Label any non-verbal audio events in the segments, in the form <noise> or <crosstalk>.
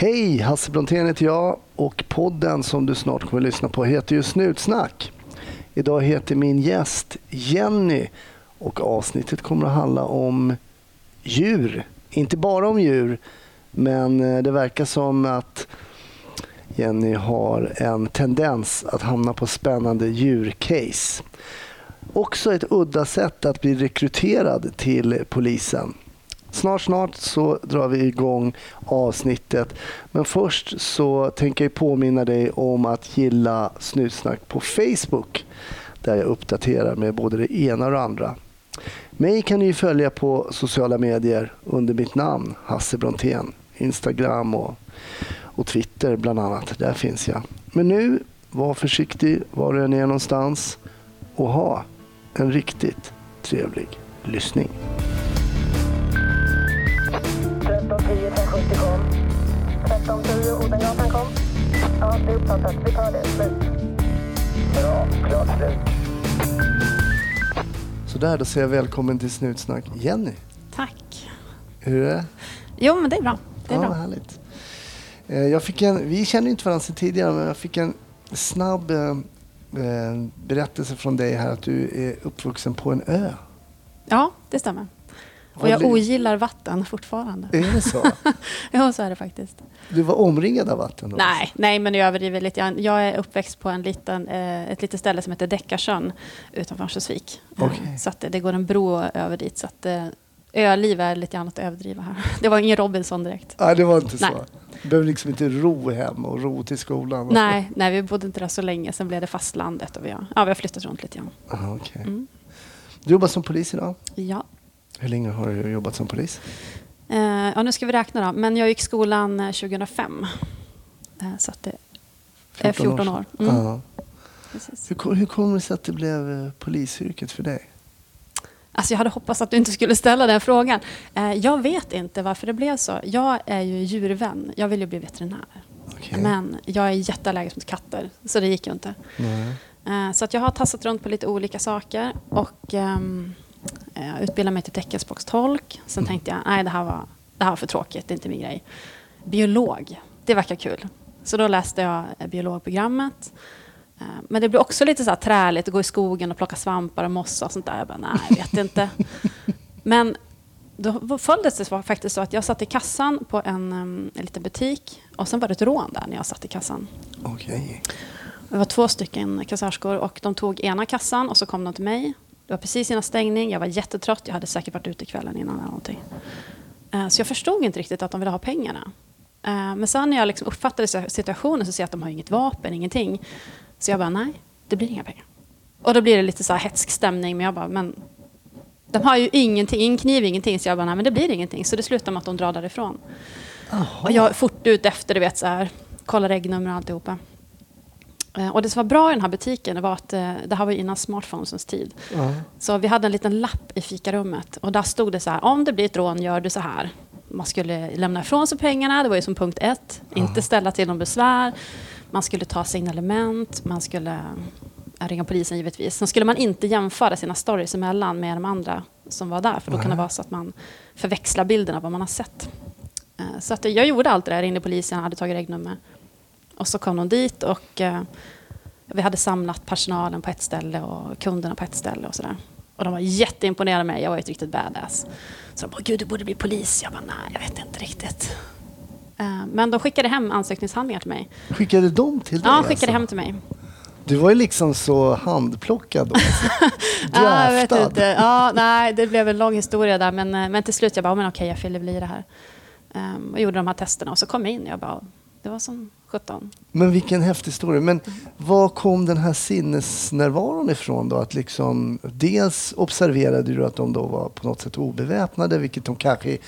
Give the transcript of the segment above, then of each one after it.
Hej, Hasse Brontén heter jag och podden som du snart kommer att lyssna på heter ju Snutsnack. Idag heter min gäst Jenny och avsnittet kommer att handla om djur. Inte bara om djur, men eh, det verkar som att Jenny har en tendens att hamna på spännande djurcase. Också ett udda sätt att bli rekryterad till polisen. Snart, snart så drar vi igång avsnittet. Men först så tänker jag påminna dig om att gilla Snutsnack på Facebook där jag uppdaterar med både det ena och det andra. Mig kan ni följa på sociala medier under mitt namn, Hasse Brontén. Instagram och, och Twitter bland annat. Där finns jag. Men nu, var försiktig var du än är någonstans och ha en riktigt trevlig lyssning. 1310 570 kom. 1310 Odengatan kom. Ja, det är uppfattat. Vi tar det. Slut. Bra. Klart slut. Så där, då säger jag välkommen till Snutsnack. Jenny, Tack. hur är det? Jo, men det är bra. Det är ja, bra. Härligt. Eh, Jag fick en, vi känner inte varandra sedan tidigare, men jag fick en snabb eh, eh, berättelse från dig här att du är uppvuxen på en ö. Ja, det stämmer. Och jag ogillar vatten fortfarande. Är det så? <laughs> Ja, så är det faktiskt. Du var omringad av vatten? Då? Nej, nej, men jag överdriver lite. Jag är uppväxt på en liten, eh, ett litet ställe som heter Däckarsjön utanför Örnsköldsvik. Eh, Okej. Så att det, går en bro över dit. Så att eh, öliv är lite grann att överdriva här. <laughs> Det var ingen Robinson direkt. Nej, det var inte Nej. så. Du behöver liksom inte ro hem och ro till skolan? Nej, nej, vi bodde inte där så länge. Sen blev det fastlandet och vi har, ja, vi har flyttat runt lite grann. Aha, okej. Mm. Du jobbar som polis idag. Ja. Hur länge har du jobbat som polis? Eh, ja, nu ska vi räkna då. Men jag gick skolan eh, 2005. Eh, så att det är 14 år. Mm. Ja. Hur, hur kommer det sig att det blev eh, polisyrket för dig? Alltså jag hade hoppats att du inte skulle ställa den frågan. Eh, jag vet inte varför det blev så. Jag är ju djurvän. Jag vill ju bli veterinär. Okej. Men jag är jätteallergisk mot katter, så det gick ju inte. Eh, så att jag har tassat runt på lite olika saker. Och ehm, eh, utbildade mig till teckenspråkstolk. Sen tänkte jag, nej det här, var, det här var för tråkigt, det är inte min grej. Biolog, det verkar kul. Så då läste jag eh, biologprogrammet. Eh, Men det blev också lite så här träligt att gå i skogen och plocka svampar och mossa och sånt där. Jag bara, nej, jag vet inte. <laughs> Men då föll det sig faktiskt så att jag satt i kassan på en, em, en liten butik och sen var det ett rån där när jag satt i kassan. Okej. Det var två stycken kassörskor och de tog ena kassan och så kom de till mig. Det var precis innan stängning, jag var jättetrött, jag hade säkert varit ute kvällen innan eller någonting. Eh, Så jag förstod inte riktigt att de ville ha pengarna. Eh, Men sen när jag liksom uppfattade situationen så ser jag att de har inget vapen, ingenting. Så jag bara, nej, det blir inga pengar. Och då blir det lite så här hetsk stämning, men jag bara, men de har ju ingenting, ingen kniv, ingenting. Så jag bara, nej men det blir ingenting. Så det slutar med att de drar därifrån. Och jag är fort ut efter, du vet så här, kollar regnummer och alltihopa. Eh, Och det som var bra i den här butiken var att eh, det här var innan smartphonesens tid. Ja. Så vi hade en liten lapp i fikarummet och där stod det så här, om det blir ett rån gör du så här. Man skulle lämna ifrån sig pengarna, det var ju som punkt ett. Inte ställa till någon besvär. Man skulle ta signalement, man skulle ja, ringa polisen givetvis. Sen skulle man inte jämföra sina stories emellan med de andra som var där. För då kan det vara så att man förväxlar bilden av vad man har sett. Eh, Så att jag gjorde allt det där, ringde polisen, hade tagit regnummer. Och så kom de dit och eh, vi hade samlat personalen på ett ställe och kunderna på ett ställe och sådär. Och de var jätteimponerade av mig, jag var ju ett riktigt badass. Så de bara, gud du borde bli polis. Jag bara, nej jag vet inte riktigt. Eh, Men de skickade hem ansökningshandlingar till mig. Skickade de till dig? Ja, skickade alltså? hem till mig. Du var ju liksom så handplockad då. <laughs> Ja, jag vet inte. Ja, nej, det blev en lång historia där. Men, eh, men till slut jag bara, men okej, jag fyller väl i det här. Um, och gjorde de här testerna och så kom jag in och jag bara, det var som 17. Men vilken häftig historia. Men var kom den här sinnesnärvaron ifrån då? Att liksom, dels observerade du att de då var på något sätt obeväpnade, vilket de kanske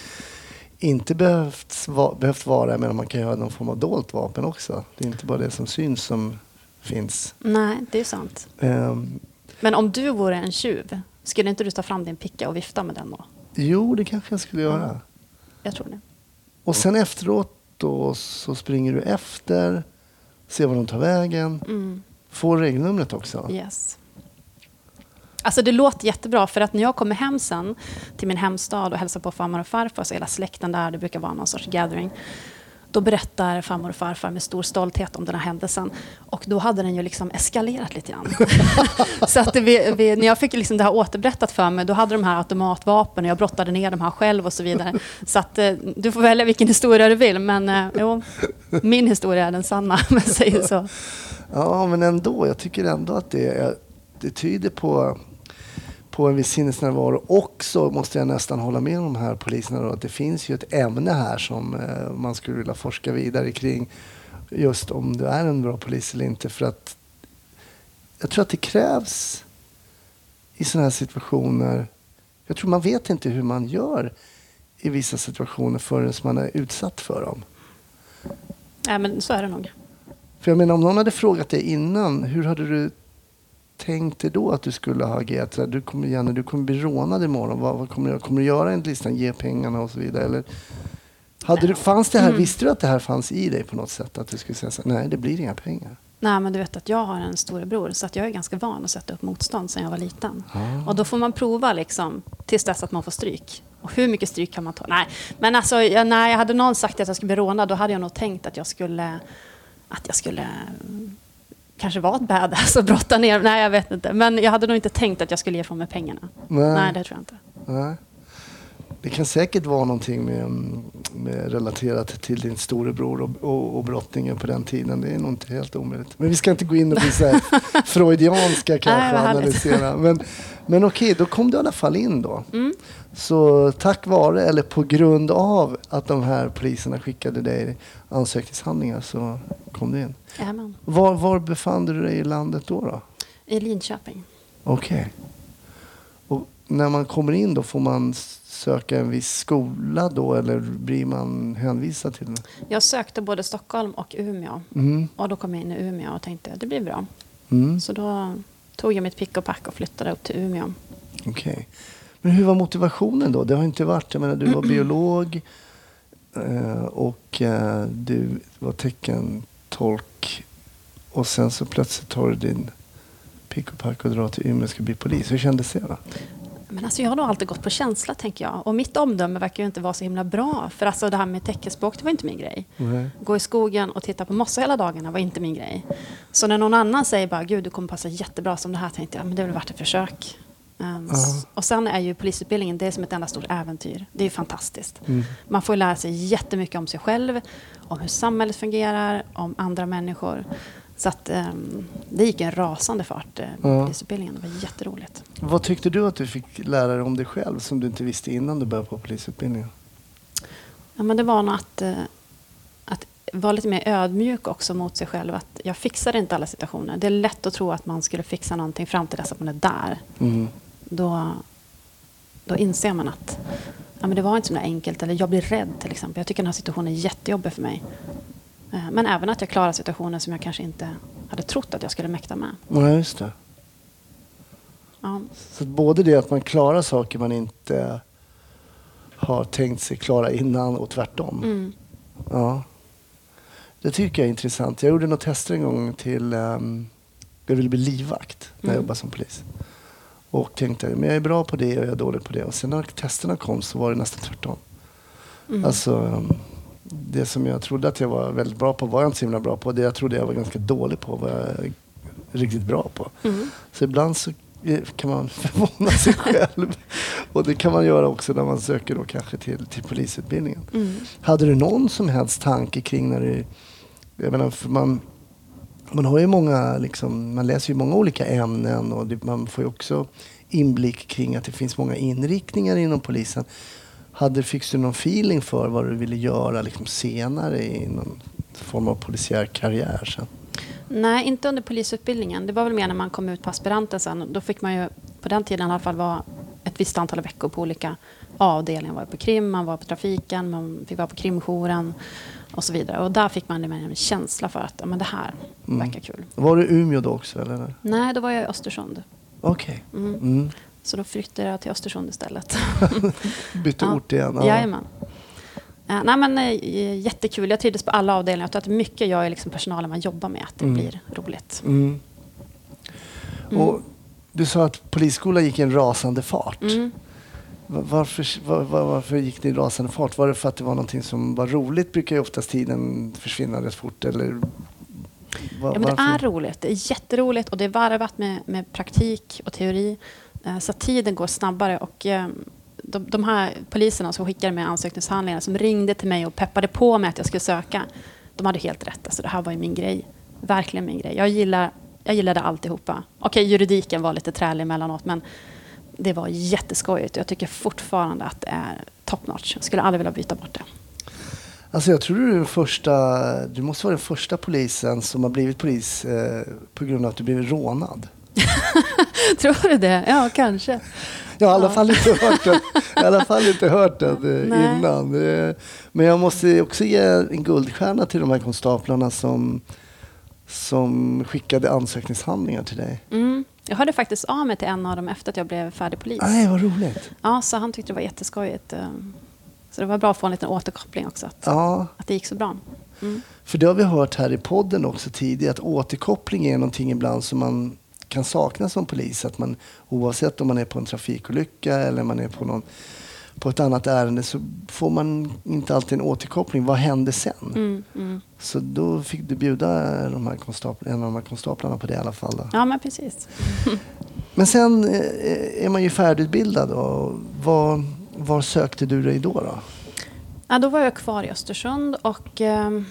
inte behövt, va, behövt vara, men man kan ju ha någon form av dolt vapen också. Det är inte bara det som syns som finns. Nej, det är sant. Ehm, Men om du vore en tjuv, skulle inte du ta fram din picka och vifta med den då? jo, det kanske jag skulle göra. Jag tror det. Och sen efteråt då så springer du efter, ser var de tar vägen, Mm. får regelnumret också. Yes. Alltså det låter jättebra för att när jag kommer hem sen till min hemstad och hälsar på farmor och farfar så hela släkten där, det brukar vara någon sorts gathering. Då berättar farmor och farfar med stor stolthet om den här händelsen. Och då hade den ju liksom eskalerat lite grann. <laughs> så att vi, vi, när jag fick liksom det här återberättat för mig, då hade de här automatvapen och jag brottade ner de här själv och så vidare. Så att eh, du får välja vilken historia du vill, men eh, jo, min historia är den sanna, om jag säger så. Ja, men ändå. Jag tycker ändå att det, det tyder på, på en viss sinnesnärvaro. Och så måste jag nästan hålla med de här poliserna då, att det finns ju ett ämne här som eh, man skulle vilja forska vidare kring. Just om du är en bra polis eller inte. För att jag tror att det krävs i sådana här situationer. Jag tror man vet inte hur man gör i vissa situationer förrän man är utsatt för dem. Ja, men så är det nog. För jag menar om någon hade frågat dig innan, hur hade du tänkt dig då att du skulle ha agerat? Du kommer, Janne, du kommer bli rånad imorgon. Vad, vad kommer, du, kommer du göra enligt listan? Ge pengarna och så vidare? Eller, hade du, fanns det här, Visste du att det här fanns i dig på något sätt? Att du skulle säga så nej det blir inga pengar. Nej, men du vet att jag har en storebror så att jag är ganska van att sätta upp motstånd sedan jag var liten. Ah. Och då får man prova liksom, tills dess att man får stryk. Och hur mycket stryk kan man ta? Nej, men alltså, jag, när jag hade någon sagt att jag skulle bli rånad, då hade jag nog tänkt att jag skulle, att jag skulle mm, kanske vara ett badass och brotta ner. Nej, jag vet inte. Men jag hade nog inte tänkt att jag skulle ge ifrån mig pengarna. Nej. Nej, det tror jag inte. Nej. Det kan säkert vara någonting med, med relaterat till din storebror och, och, och brottningen på den tiden. Det är nog inte helt omöjligt. Men vi ska inte gå in och bli så <laughs> freudianska kanske Nej, analysera. Men, men okej, då kom du i alla fall in då. Mm. Så tack vare eller på grund av att de här poliserna skickade dig ansökningshandlingar så kom du in. Jajamän. Var, var befann du dig i landet då? då? I Linköping. Okej. Och när man kommer in då får man söka en viss skola då eller blir man hänvisad till den? Jag sökte både Stockholm och Umeå. Mm. Och då kom jag in i Umeå och tänkte det blir bra. Mm. Så då tog jag mitt pick och pack och flyttade upp till Umeå. Okej. Men hur var motivationen då? Det har inte varit, jag menar du var biolog eh, och eh, du var teckentolk och sen så plötsligt tar du din pick och pack och drar till Umeå och ska bli polis. Hur kändes det då? Men alltså jag har nog alltid gått på känsla, tänker jag. Och mitt omdöme verkar ju inte vara så himla bra. För alltså det här med teckenspråk, det var inte min grej. Nej. Gå i skogen och titta på mossa hela dagarna var inte min grej. Så när någon annan säger bara, gud du kommer passa jättebra som det här, tänkte jag, men det är väl värt ett försök. Um, s- Och sen är ju polisutbildningen, det är som ett enda stort äventyr. Det är ju fantastiskt. Mm. Man får lära sig jättemycket om sig själv, om hur samhället fungerar, om andra människor. Så att ehm, det gick en rasande fart, eh, med Ja. polisutbildningen. Det var jätteroligt. Vad tyckte du att du fick lära dig om dig själv som du inte visste innan du började på polisutbildningen? Ja, men det var nog att, eh, att vara lite mer ödmjuk också mot sig själv. Att jag fixade inte alla situationer. Det är lätt att tro att man skulle fixa någonting fram till dess att man är där. Mm. Då, då inser man att ja, men det var inte så enkelt. Eller jag blir rädd till exempel. Jag tycker den här situationen är jättejobbig för mig. Eh, Men även att jag klarar situationer som jag kanske inte hade trott att jag skulle mäkta med. Ja, just det. Ja, Så både det att man klarar saker man inte har tänkt sig klara innan och tvärtom. mm. Ja. Det tycker jag är intressant. Jag gjorde några tester en gång till... Um, jag ville bli livvakt när jag Mm. jobbade som polis. Och tänkte men jag är bra på det och jag är dålig på det. Och sen när testerna kom så var det nästan tvärtom. Mm. Alltså, um, det som jag trodde att jag var väldigt bra på var jag inte så himla bra på. Det jag trodde jag var ganska dålig på var jag riktigt bra på. Mm. Så ibland så eh, kan man <laughs> förvåna sig själv. Och det kan man göra också när man söker då kanske till, till polisutbildningen. Mm. Hade du någon som helst tanke kring när du... Jag menar, för man, man har ju många, liksom, man läser ju många olika ämnen och det, man får ju också inblick kring att det finns många inriktningar inom polisen. Hade, fick du någon feeling för vad du ville göra liksom, senare i någon form av polisiär karriär sen? Nej, inte under polisutbildningen. Det var väl mer när man kom ut på aspiranten sen. Då fick man ju på den tiden i alla fall vara ett visst antal veckor på olika avdelningar. Man var på krim, man var på trafiken, man fick vara på krimjouren och så vidare. Och där fick man en känsla för att ja, men det här Mm. verkar kul. Var du i Umeå då också? Eller? Nej, då var jag i Östersund. Okej. Mm. Mm. Så då flyttade jag till Östersund istället. <laughs> Bytte Ja. ort igen? Ja. Jajamän. Eh, nej, men, eh, jättekul. Jag trivdes på alla avdelningar. Jag tror att mycket gör liksom personalen man jobbar med att det Mm. blir roligt. Mm. Mm. Och du sa att polisskolan gick i en rasande fart. Mm. Va- Varför, var, var, varför gick ni i rasande fart? Var det för att det var någonting som var roligt? Brukar ju oftast tiden försvinna rätt fort. Eller, va- Ja, men det varför? är roligt. Det är jätteroligt och det är varvat med, med praktik och teori. Eh, så att tiden går snabbare. Och ehm, de, de här poliserna som skickade med ansökningshandlingar, som ringde till mig och peppade på mig att jag skulle söka, de hade helt rätt. Alltså, det här var ju min grej. Verkligen min grej. Jag, gillar, jag gillade alltihopa. Okej, juridiken var lite trälig emellanåt, men det var jätteskojigt. Jag tycker fortfarande att det är top notch. Jag skulle aldrig vilja byta bort det. Alltså jag tror du är den första, du måste vara den första polisen som har blivit polis eh, på grund av att du blivit rånad. <laughs> Tror du det? Ja, kanske. Jag har i alla fall inte hört den, <laughs> i alla fall inte hört den innan. Men jag måste också ge en guldstjärna till de här konstaplarna som, som skickade ansökningshandlingar till dig. Mm. Jag hörde faktiskt av mig till en av dem efter att jag blev färdig polis. Nej, vad roligt. Ja, så han tyckte det var jätteskojigt. eh, Så det var bra att få en liten återkoppling också, att, Ja, att det gick så bra. Mm. för det har vi hört här i podden också tidigare, att återkoppling är någonting ibland som man kan sakna som polis. Att man, oavsett om man är på en trafikolycka eller man är på, någon, på ett annat ärende så får man inte alltid en återkoppling. Vad hände sen? Mm, mm. Så då fick du bjuda de här en av de här konstaplarna på det i alla fall. Då. Ja, men precis. <laughs> Men sen eh, är man ju färdigutbildad. Då. Var, var sökte du dig då? då? Ja, då var jag kvar i Östersund och ehm,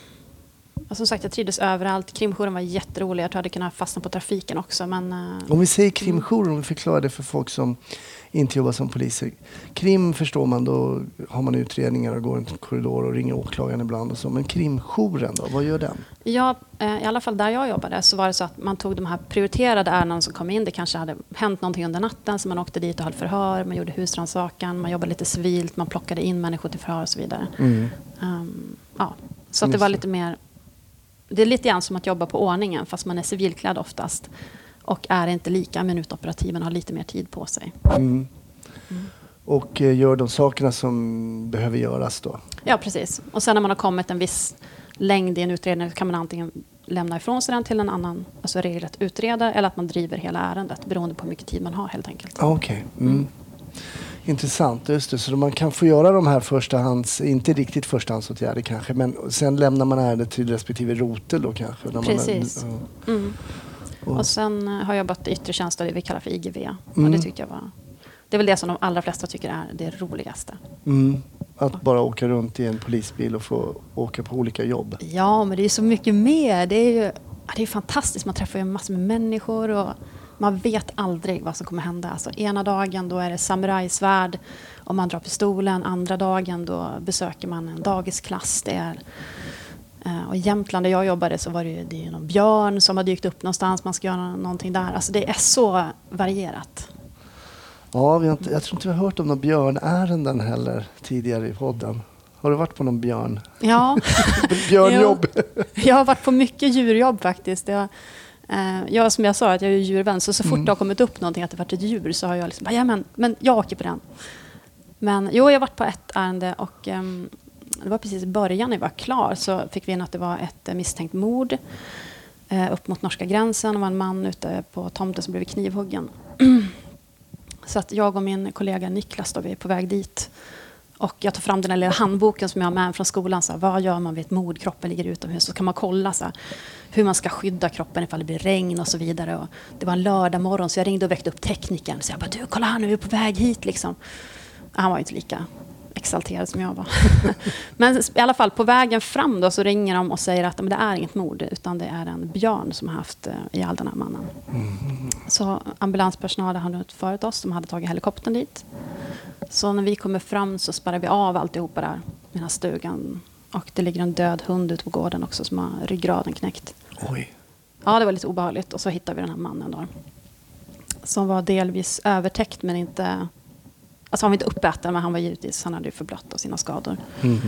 ja, som sagt, jag trivdes överallt. Krimjouren var jätterolig. Jag tror jag hade kunnat fastna på trafiken också. Men, eh, Om vi säger krimjour, om vi förklarar det för folk som inte jobbar som poliser. Krim förstår man, då har man utredningar och går runt en korridor och ringer åklagaren ibland och så. Men krimjouren då, vad gör den? Ja, eh, i alla fall där jag jobbade så var det så att man tog de här prioriterade ärendena som kom in. Det kanske hade hänt någonting under natten så man åkte dit och höll förhör, man gjorde husrannsakan, man jobbade lite civilt, man plockade in människor till förhör och så vidare. Ehm, ja, så att det var lite mer... Det är lite grann som att jobba på ordningen fast man är civilklädd oftast och är inte lika minutoperativ, man har lite mer tid på sig. Mm. Och eh, gör de sakerna som behöver göras då. Ja, precis. Och sen när man har kommit en viss längd i en utredning kan man antingen lämna ifrån sig den till en annan, alltså regelrätt utredare, eller att man driver hela ärendet beroende på hur mycket tid man har helt enkelt. Ah, Okej. Mm. Intressant, just det. Så man kan få göra de här förstahands, inte riktigt förstahandsåtgärder kanske, men sen lämnar man ärendet till respektive rotel då kanske. när man- Precis. ja. Mm. Och- Och sen har jag jobbat i yttre tjänst, det vi kallar för IGV. Och Mm. det tyckte jag var... Det är väl det som de allra flesta tycker är det roligaste. Mm. Att bara åka runt i en polisbil och få åka på olika jobb. Ja, men det är så mycket mer. Det är ju det är fantastiskt. Man träffar ju massor med människor och man vet aldrig vad som kommer hända. Alltså, ena dagen då är det samurajsvärd och man drar pistolen. Andra dagen då besöker man en dagisklass. Det är, eh, och I Jämtland där jag jobbade så var det ju det är någon björn som har dykt upp någonstans. Man ska göra någonting där. Alltså, det är så varierat. Ja, jag tror inte vi har hört om några björnärenden heller tidigare i podden. Har du varit på någon björn? Ja. <laughs> Björnjobb? <laughs> Jag har varit på mycket djurjobb faktiskt. Jag, eh, jag, som jag sa, att jag är djurvän, så så fort Mm. det har kommit upp någonting att det varit ett djur så har jag liksom, ja men, men jag åker på den. Men jo, jag har varit på ett ärende och ehm, det var precis i början när jag var klar så fick vi in att det var ett eh, misstänkt mord eh, upp mot norska gränsen. Det var en man ute på tomten som blev knivhuggen. <clears throat> så att jag och min kollega Niklas då, vi är på väg dit. Och jag tar fram den här lilla handboken som jag har med mig från skolan. Så här, vad gör man vid ett mord? Kroppen ligger utomhus. Så kan man kolla så här, hur man ska skydda kroppen ifall det blir regn och så vidare. Och det var en lördag morgon så jag ringde och väckte upp teknikern. Så jag bara, du kolla här nu, vi är på väg hit liksom. Han var ju inte lika exalterad som jag var. <laughs> Men i alla fall på vägen fram då så ringer de och säger att men det är inget mord utan det är en björn som har haft eh, ihjäl den här mannen. Så ambulanspersonalen hade utfört oss, de hade tagit helikoptern dit. Så när vi kommer fram så spärrar vi av alltihopa där, i den här stugan. Och det ligger en död hund ute på gården också som har ryggraden knäckt. Oj. Ja, det var lite obehagligt. Och så hittade vi den här mannen då. Som var delvis övertäckt men inte... Alltså han var inte uppäten men han var givetvis, han hade ju förblött av sina skador. Mm.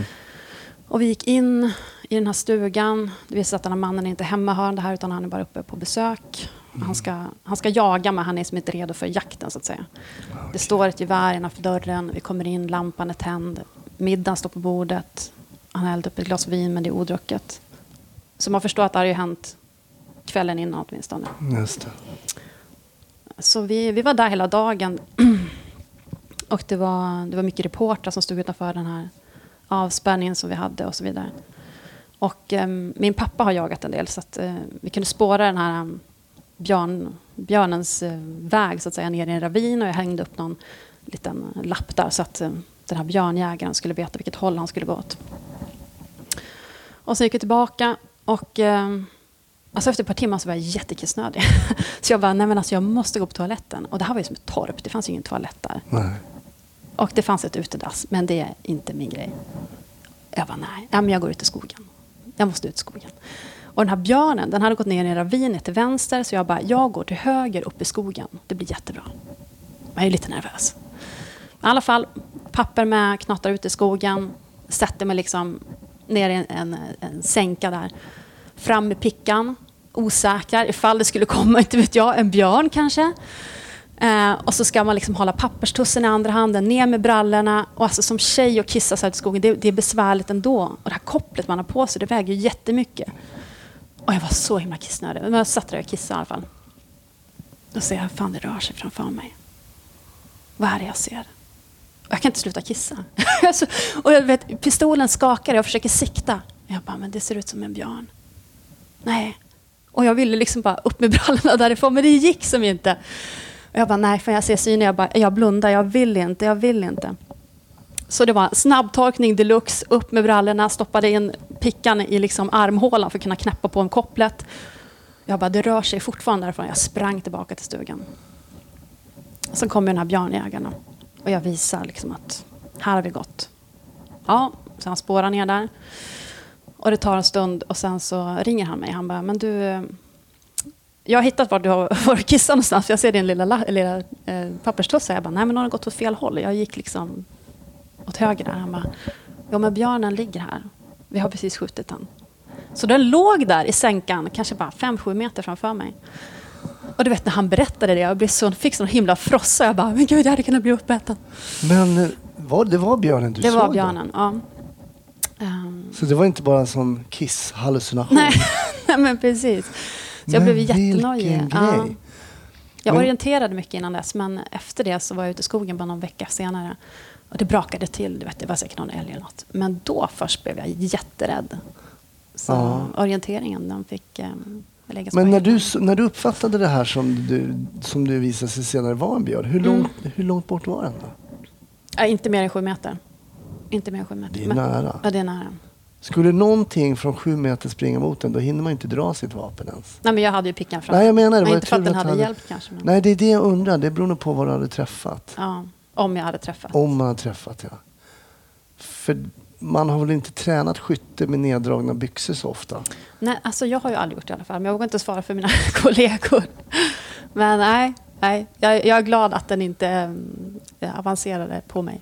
Och vi gick in i den här stugan. Det visade sig att den här mannen är inte hemmahörande här utan han är bara uppe på besök. Han, ska, han ska jaga men han är som inte redo för jakten så att säga. Det står ett gevär innanför dörren. Vi kommer in, lampan är tänd. Middagen står på bordet. Han har hällt upp ett glas vin men det är odrucket. Så man förstår att det har ju hänt kvällen innan åtminstone. Just det. Så vi, vi var där hela dagen. <clears throat> Och det var, det var mycket reportrar som stod utanför den här avspärrningen som vi hade och så vidare. Och eh, min pappa har jagat en del så att eh, vi kunde spåra den här um, björn, björnens eh, väg så att säga ner i en ravin och jag hängde upp någon liten lapp där så att eh, den här björnjägaren skulle veta vilket håll han skulle gå åt. Och sen gick vi tillbaka och ehm, alltså efter ett par timmar så var jag jättekissnödig. <laughs> så jag bara, nej men alltså jag måste gå på toaletten. Och det här var ju som ett torp, det fanns ju ingen toalett där. Nej. Och det fanns ett utedass, men det är inte min grej. Jag bara, nej, ja, men jag går ut i skogen. Jag måste ut i skogen. Och den här björnen, den hade gått ner i en ravin till vänster, så jag bara, jag går till höger upp i skogen. Det blir jättebra. Jag är lite nervös. I alla fall, papper med, knatar ut i skogen, sätter mig liksom ner i en, en, en sänka där. Fram med pickan, osäker ifall det skulle komma, <laughs> inte vet jag, en björn kanske. Eh, och så ska man liksom hålla papperstussen i andra handen, ner med brallorna. Och alltså som tjej och kissa så här i skogen, det, det är besvärligt ändå. Och det här kopplet man har på sig, det väger ju jättemycket. Och jag var så himla kissnödig. Men jag satt där och kissade i alla fall. Då ser jag, fan det rör sig framför mig. Vad är det jag ser? Och jag kan inte sluta kissa. <laughs> Alltså, och jag vet, pistolen skakar, jag försöker sikta. Jag bara, men det ser ut som en björn. Nej. Och jag ville liksom bara upp med brallorna <laughs> därifrån, men det gick som inte. Och jag bara, nej, för jag ser syner, Jag, bara, jag blundar, jag vill inte, jag vill inte. Så det var snabbtorkning deluxe, upp med brallorna, stoppade in pickan i liksom armhålan för att kunna knäppa på en kopplet. Jag bara, det rör sig fortfarande därifrån. Jag sprang tillbaka till stugan. Sen kommer den här björnjägarna och jag visar liksom att här har vi gått. Ja, så han spårar ner där. Och det tar en stund och sen så ringer han mig. Han bara, men du, jag har hittat var du har <laughs> varit kissat någonstans. Jag ser din lilla, la- lilla eh, papperstussa. Jag bara, nej men har gått åt fel håll. Jag gick liksom åt höger där. Han bara, ja men björnen ligger här. Vi har precis skjutit den. Så den låg där i sänkan, kanske bara 5-7 meter framför mig. Och du vet när han berättade det, jag blev så, fick sån himla frossa. Jag bara, men gud jag hade kunnat bli uppäten. Men eh, var, det var björnen du Det såg? var då? björnen, ja. Ehm, Så det var inte bara en sån kiss-hallucination? nej, <laughs> nej, men precis. Så jag Men blev jättenojig. Ja. Jag Men- orienterade mycket innan dess, men efter det så var jag ute i skogen bara någon vecka senare. Och det brakade till, du vet, det var säkert någon älg eller något. Men då först blev jag jätterädd. Så Ja. orienteringen, den fick eh, läggas Men när du, när du uppfattade det här som du, som du visade sig senare var en björn, hur Mm. långt, hur långt bort var den då? Ja, inte mer än sju meter. Inte mer än sju meter. Det är Men- nära. Ja, det är nära. Skulle någonting från sju meter springa mot den, då hinner man inte dra sitt vapen ens. Nej, men jag hade ju pickan framför. Nej, jag menar det. Men inte för att den du hade hjälpt kanske. Men... Nej, det är det jag undrar. Det beror nog på vad du hade träffat. Ja, om jag hade träffat. Om man har träffat, ja. För man har väl inte tränat skytte med neddragna byxor så ofta? Nej, alltså jag har ju aldrig gjort det i alla fall. Men jag vågar inte svara för mina <laughs> kollegor. Men nej, nej. Jag, jag är glad att den inte eh, avancerade på mig.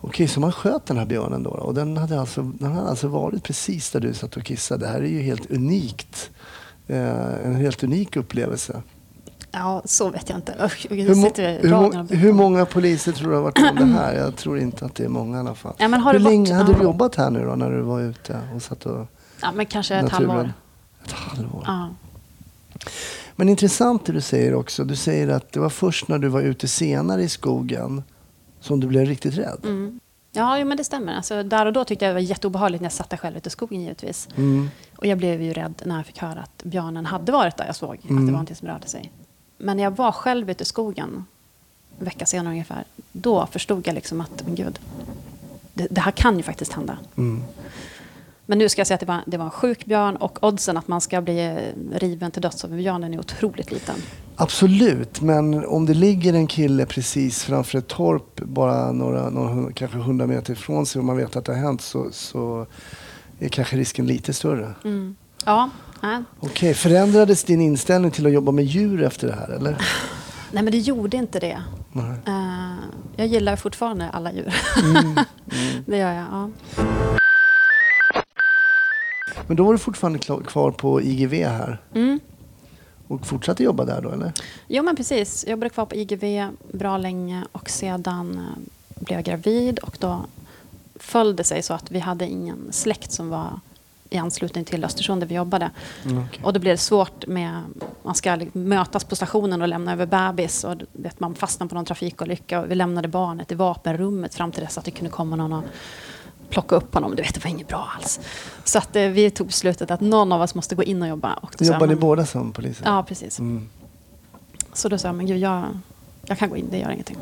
Okej, så man sköt den här björnen då? och den hade, alltså, den hade alltså varit precis där du satt och kissade. Det här är ju helt unikt. Eh, en helt unik upplevelse. Ja, så vet jag inte. Usch, Hur, i hur, och- hur många poliser tror du har varit med om det här? Jag tror inte att det är många i alla fall. Ja, hur det varit- länge hade du jobbat här nu då när du var ute och satt och Ja, men kanske ett naturen? halvår. Ett halvår. Ja. Men intressant det du säger också. Du säger att det var först när du var ute senare i skogen som du blev riktigt rädd. Mm. Ja, jo, men det stämmer. Alltså, där och då tyckte jag det var jätteobehagligt när jag satt där själv ute i skogen givetvis. Mm. Och jag blev ju rädd när jag fick höra att björnen hade varit där jag såg. Att det Mm. var någonting som rörde sig. Men när jag var själv ute i skogen, en vecka senare ungefär, då förstod jag liksom att, men gud, det, det här kan ju faktiskt hända. Mm. Men nu ska jag säga att det var, det var en sjuk björn och oddsen att man ska bli riven till döds av en björn den är otroligt liten. Absolut, men om det ligger en kille precis framför ett torp bara några, några kanske hundra meter ifrån sig och man vet att det har hänt så, så är kanske risken lite större. Mm. Ja. Okej, förändrades din inställning till att jobba med djur efter det här eller? <laughs> nej men det gjorde inte det. Eh, jag gillar fortfarande alla djur. Mm. <laughs> det gör jag, ja. Men då var du fortfarande kvar på IGV här Mm. Och fortsatte jobba där då eller? Jo men precis, jag jobbade kvar på IGV bra länge och sedan eh, blev jag gravid och då föll det sig så att vi hade ingen släkt som var i anslutning till Östersund där vi jobbade. Mm, okej. Och då blev det svårt med Man ska liksom mötas på stationen och lämna över bebis. Och vet, man fastnar på någon trafikolycka och vi lämnade barnet i vapenrummet fram till dess att det kunde komma någon och plocka upp honom. Du vet, det var inget bra alls. Så att, eh, vi tog beslutet att någon av oss måste gå in och jobba. Och då Jobbar ni men- båda som poliser? Ja, precis. Mm. Så då sa jag, men gud, jag, jag kan gå in, det gör ingenting.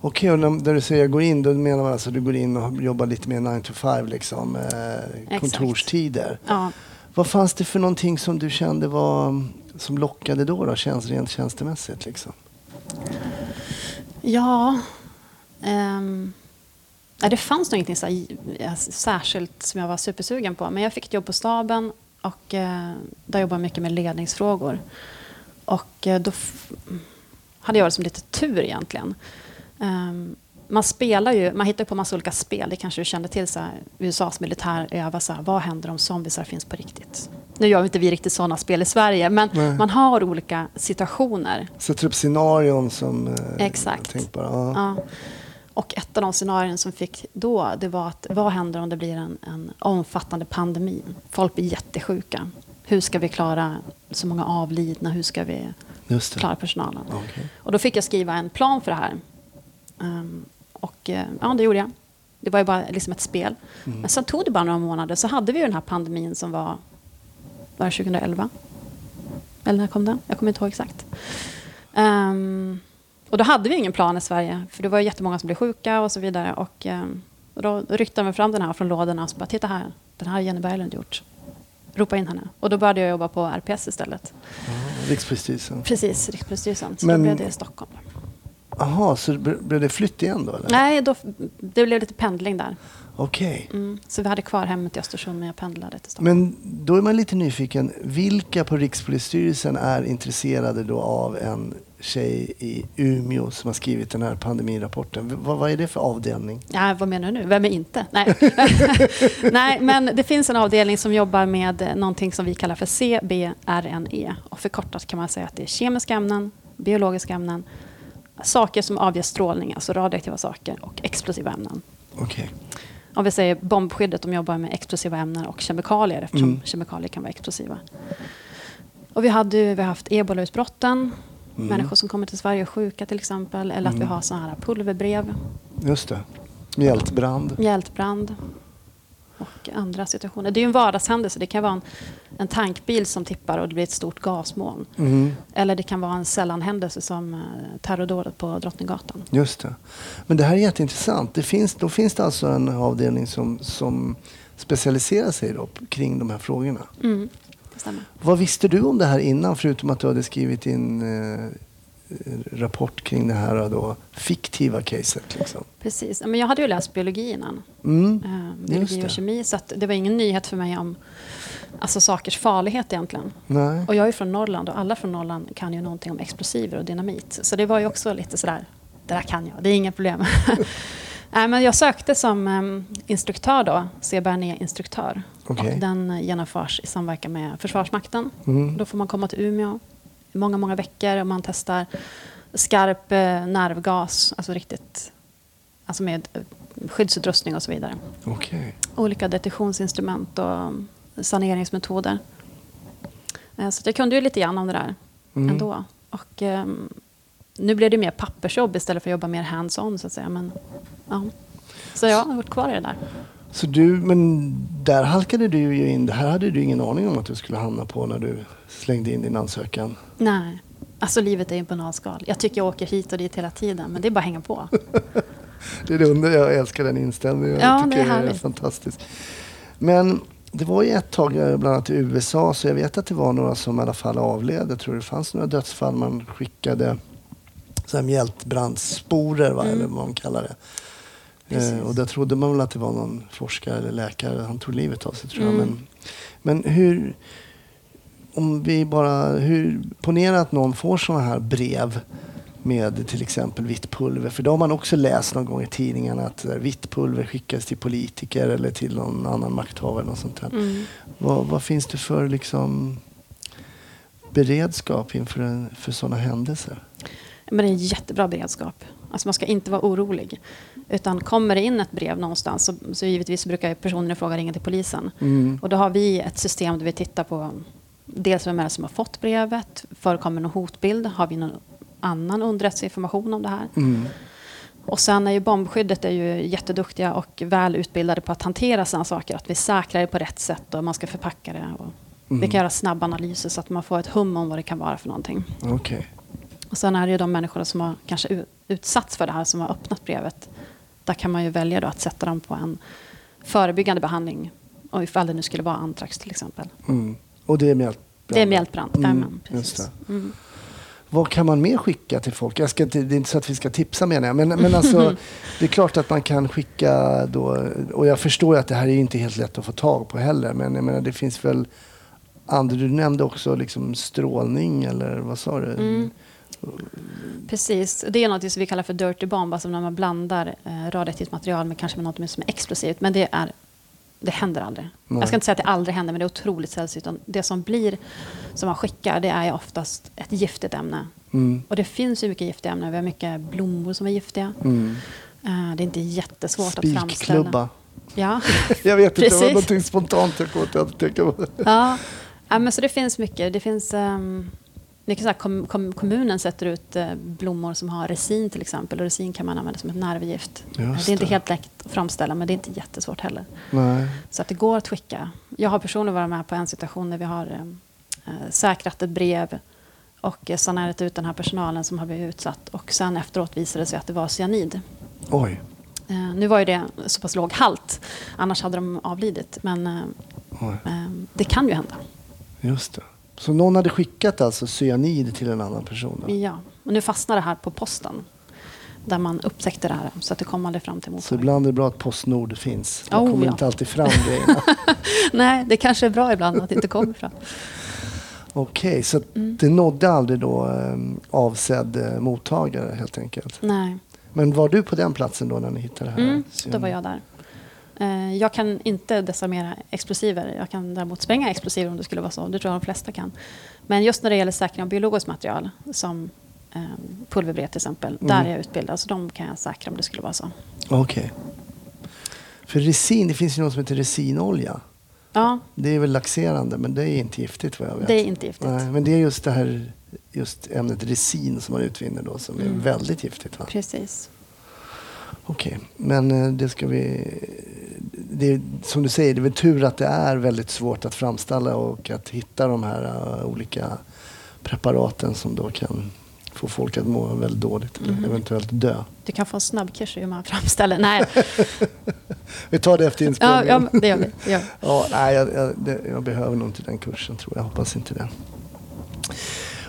Okej, och när, när du säger gå in, då menar man alltså att du går in och jobbar lite mer 9 to 5, liksom, eh, kontorstider. Ja, Vad fanns det för någonting som du kände var, som lockade då, då tjänst, rent tjänstemässigt? Liksom? ja ehm, nej, det fanns nog ingenting så eh, särskilt som jag var supersugen på. Men jag fick ett jobb på staben och eh, där jobbade jag mycket med ledningsfrågor. Och eh, då hade jag liksom lite tur egentligen. Ehm, man spelar ju, man hittar på massa olika spel. Det kanske du kände till. Så här, USAs militär övar så här, vad händer om zombiesar finns på riktigt? Nu gör inte vi riktigt sådana spel i Sverige, men Nej. man har olika situationer. Sätter upp scenarion som... Eh, Exakt. Tänk bara, ja. Ja. Och ett av de scenarion som fick då, det var att vad händer om det blir en, en omfattande pandemi? Folk blir jättesjuka. Hur ska vi klara så många avlidna? Hur ska vi klara personalen? Okej. Och då fick jag skriva en plan för det här. Ehm, och eh, ja, det gjorde jag. Det var ju bara liksom ett spel. Mm. Men sen tog det bara några månader så hade vi ju den här pandemin som var, var det 2011? Eller när kom den? Jag kommer inte ihåg exakt. Ehm, och då hade vi ingen plan i Sverige, för det var jättemånga som blev sjuka och så vidare. Och, ehm, och då ryckte de fram den här från lådorna och så bara, titta här, den här har Jenny Berglund gjort. Ropa in henne. Och då började jag jobba på RPS istället. Ja, Rikspolisstyrelsen. Precis, Rikspolisstyrelsen. Så Men- då blev det i Stockholm. Jaha, så ble- blev det flytt igen då? Eller? Nej, då, det blev lite pendling där. Okej. Mm. Så vi hade kvar hemmet i Östersund, men jag pendlade till Stockholm. Men då är man lite nyfiken. Vilka på Rikspolisstyrelsen är intresserade då av en tjej i Umeå som har skrivit den här pandemirapporten? V- vad, är det för avdelning? Ja, vad menar du nu? Vem är inte? Nej. <laughs> Nej, men det finns en avdelning som jobbar med någonting som vi kallar för CBRNE. Och förkortat kan man säga att det är kemiska ämnen, biologiska ämnen, saker som avger strålning, alltså radioaktiva saker, och explosiva ämnen. Okej. Om vi säger bombskyddet, de jobbar med explosiva ämnen och kemikalier eftersom Mm. kemikalier kan vara explosiva. Och vi, hade, ju- vi har haft ebolautbrotten, Mm. människor som kommer till Sverige sjuka till exempel, eller att vi har såna här pulverbrev, Just det. Mjältbrand. hjältbrand och andra situationer. Det är ju en vardagshändelse. Det kan vara en, en tankbil som tippar och det blir ett stort gasmoln. Mm. Eller det kan vara en sällanhändelse som eh, terrordådet på Drottninggatan. Just det. Men det här är jätteintressant. Det finns, då finns det alltså en avdelning som, som specialiserar sig då kring de här frågorna. Mm, stämmer. Vad visste du om det här innan, förutom att du hade skrivit in eh, rapport kring det här då, fiktiva caset? Liksom? Precis. Men jag hade ju läst biologi innan. Mm. eh, biologi det. och kemi. Så det var ingen nyhet för mig om alltså, sakers farlighet egentligen. Nej. Och jag är från Norrland och alla från Norrland kan ju någonting om explosiver och dynamit. Så det var ju också lite sådär, det där kan jag, det är inga problem. <laughs> Nej, men jag sökte som um, instruktör då, CBRNE-instruktör. Och den eh, genomförs i samverkan med Försvarsmakten. Mm. Då får man komma till Umeå i många, många veckor och man testar skarp eh, nervgas, alltså riktigt, alltså med eh, skyddsutrustning och så vidare. Okej. Olika detektionsinstrument och mm, saneringsmetoder. Eh, Så jag kunde ju lite grann om det där Mm. ändå. Och, ehm, nu blev det mer pappersjobb istället för att jobba mer hands-on så att säga. Men, ja. Så jag har varit kvar i det där. Så du, men där halkade du ju in. Det här hade du ingen aning om att du skulle hamna på när du slängde in din ansökan. Nej, alltså livet är ju bananskal. Jag tycker jag åker hit och dit hela tiden, men det är bara att hänga på. <laughs> Det är det enda jag älskar den inställningen. Jag Ja, det tycker är det är fantastiskt. Men det var ju ett tag, eh, bland annat i USA, så jag vet att det var några som i alla fall avled. Jag tror det fanns några dödsfall. Man skickade så här mjältbrandssporer, va, Mm. eller vad man kallar det. Precis. Eh, och där trodde man väl att det var någon forskare eller läkare. Han tog livet av sig tror jag. Mm. Men, men hur, om vi bara, hur, ponera att någon får sådana här brev med till exempel vitt pulver. För det har man också läst någon gång i tidningarna att vitt pulver skickas till politiker eller till någon annan makthavare. Något sånt. Mm. Vad, vad finns det för liksom, beredskap inför en, för sådana händelser? Men det är en jättebra beredskap. Alltså man ska inte vara orolig. Utan kommer det in ett brev någonstans så, så givetvis brukar personen i fråga ringa till polisen. Mm. Och då har vi ett system där vi tittar på dels vem är det som har fått brevet, förekommer någon hotbild, har vi någon annan underrättelseinformation om det här? Mm. Och sen är ju bombskyddet är ju jätteduktiga och väl utbildade på att hantera sådana saker. Att vi säkrar det på rätt sätt och man ska förpacka det. Och Vi Mm. kan göra snabba analyser så att man får ett hum om vad det kan vara för någonting. Okej. Och sen är det ju de människorna som har kanske utsatts för det här, som har öppnat brevet. Där kan man ju välja då att sätta dem på en förebyggande behandling. Och ifall det nu skulle vara antrax till exempel. Mm. Och det är mjältbrand? Det är mjältbrand. Mm, precis. Mm. Vad kan man mer skicka till folk? Jag ska inte, det är inte så att vi ska tipsa menar jag. Men, men alltså, <laughs> det är klart att man kan skicka då. Och jag förstår ju att det här är inte helt lätt att få tag på heller. Men jag menar, det finns väl andra. Du nämnde också liksom strålning eller vad sa du? Mm. Precis. Det är något som vi kallar för dirty bomb, alltså när man blandar eh, radioaktivt material med kanske med något som är explosivt. Men det, är, det händer aldrig. Nej. Jag ska inte säga att det aldrig händer, men det är otroligt sällsynt. Det som blir, som man skickar, det är oftast ett giftigt ämne. Mm. Och det finns ju mycket giftiga ämnen. Vi har mycket blommor som är giftiga. Mm. Eh, det är inte jättesvårt att framställa. Spikklubba. Ja. <laughs> Jag vet inte, det var någonting spontant jag kom att tänka på. ja. ja, men så det finns mycket. Det finns... Um, det kan säga, kom, kom, kommunen sätter ut eh, blommor som har resin till exempel. Och resin kan man använda som ett nervgift. Just det är inte det. helt lätt att framställa, men det är inte jättesvårt heller. Nej. Så att det går att skicka. Jag har personligen varit med på en situation där vi har eh, eh, säkrat ett brev och eh, sanerat ut den här personalen som har blivit utsatt. Och sen efteråt visade det sig att det var cyanid. Oj. Eh, nu var ju det så pass låg halt, annars hade de avlidit. Men eh, det kan ju hända. Just det. Så någon hade skickat alltså cyanid till en annan person? Då? Ja. Och nu fastnade det här på posten. Där man upptäckte det här. Så att det kom aldrig fram till Så mottagaren. ibland är det bra att Postnord finns. Man Oh, kommer ja. inte alltid fram grejerna. <laughs> Nej, det kanske är bra ibland att det inte kommer fram. Okej, så att Mm. det nådde aldrig då eh, avsedd eh, mottagare helt enkelt. Nej. Men var du på den platsen då när ni hittade det här? Mm, då var jag där. Eh, Jag kan inte desarmera explosiver. Jag kan däremot spränga explosiver om det skulle vara så. Det tror jag de flesta kan. Men just när det gäller säkring av biologiskt material, som eh, pulverbrev till exempel, där Mm. är jag utbildad. Så de kan jag säkra om det skulle vara så. Okej. För resin, det finns ju något som heter resinolja. Ja, Det är väl laxerande men det är inte giftigt vad jag vet. det är inte giftigt. Nej, men det är just det här just ämnet resin som man utvinner då som är Mm. väldigt giftigt va? Precis. Okej, men eh, det ska vi... Det är, som du säger, det är väl tur att det är väldigt svårt att framställa och att hitta de här eh, olika preparaten som då kan få folk att må väldigt dåligt eller Mhm. eventuellt dö. Du kan få en snabbkurs i hur man framställer. Nej, <laughs> Vi tar det efter ja, inspelningen. ja, men det gör vi. Det gör vi. <laughs> Ja, nej, jag, jag, det, jag behöver nog inte den kursen tror jag. Jag hoppas inte det.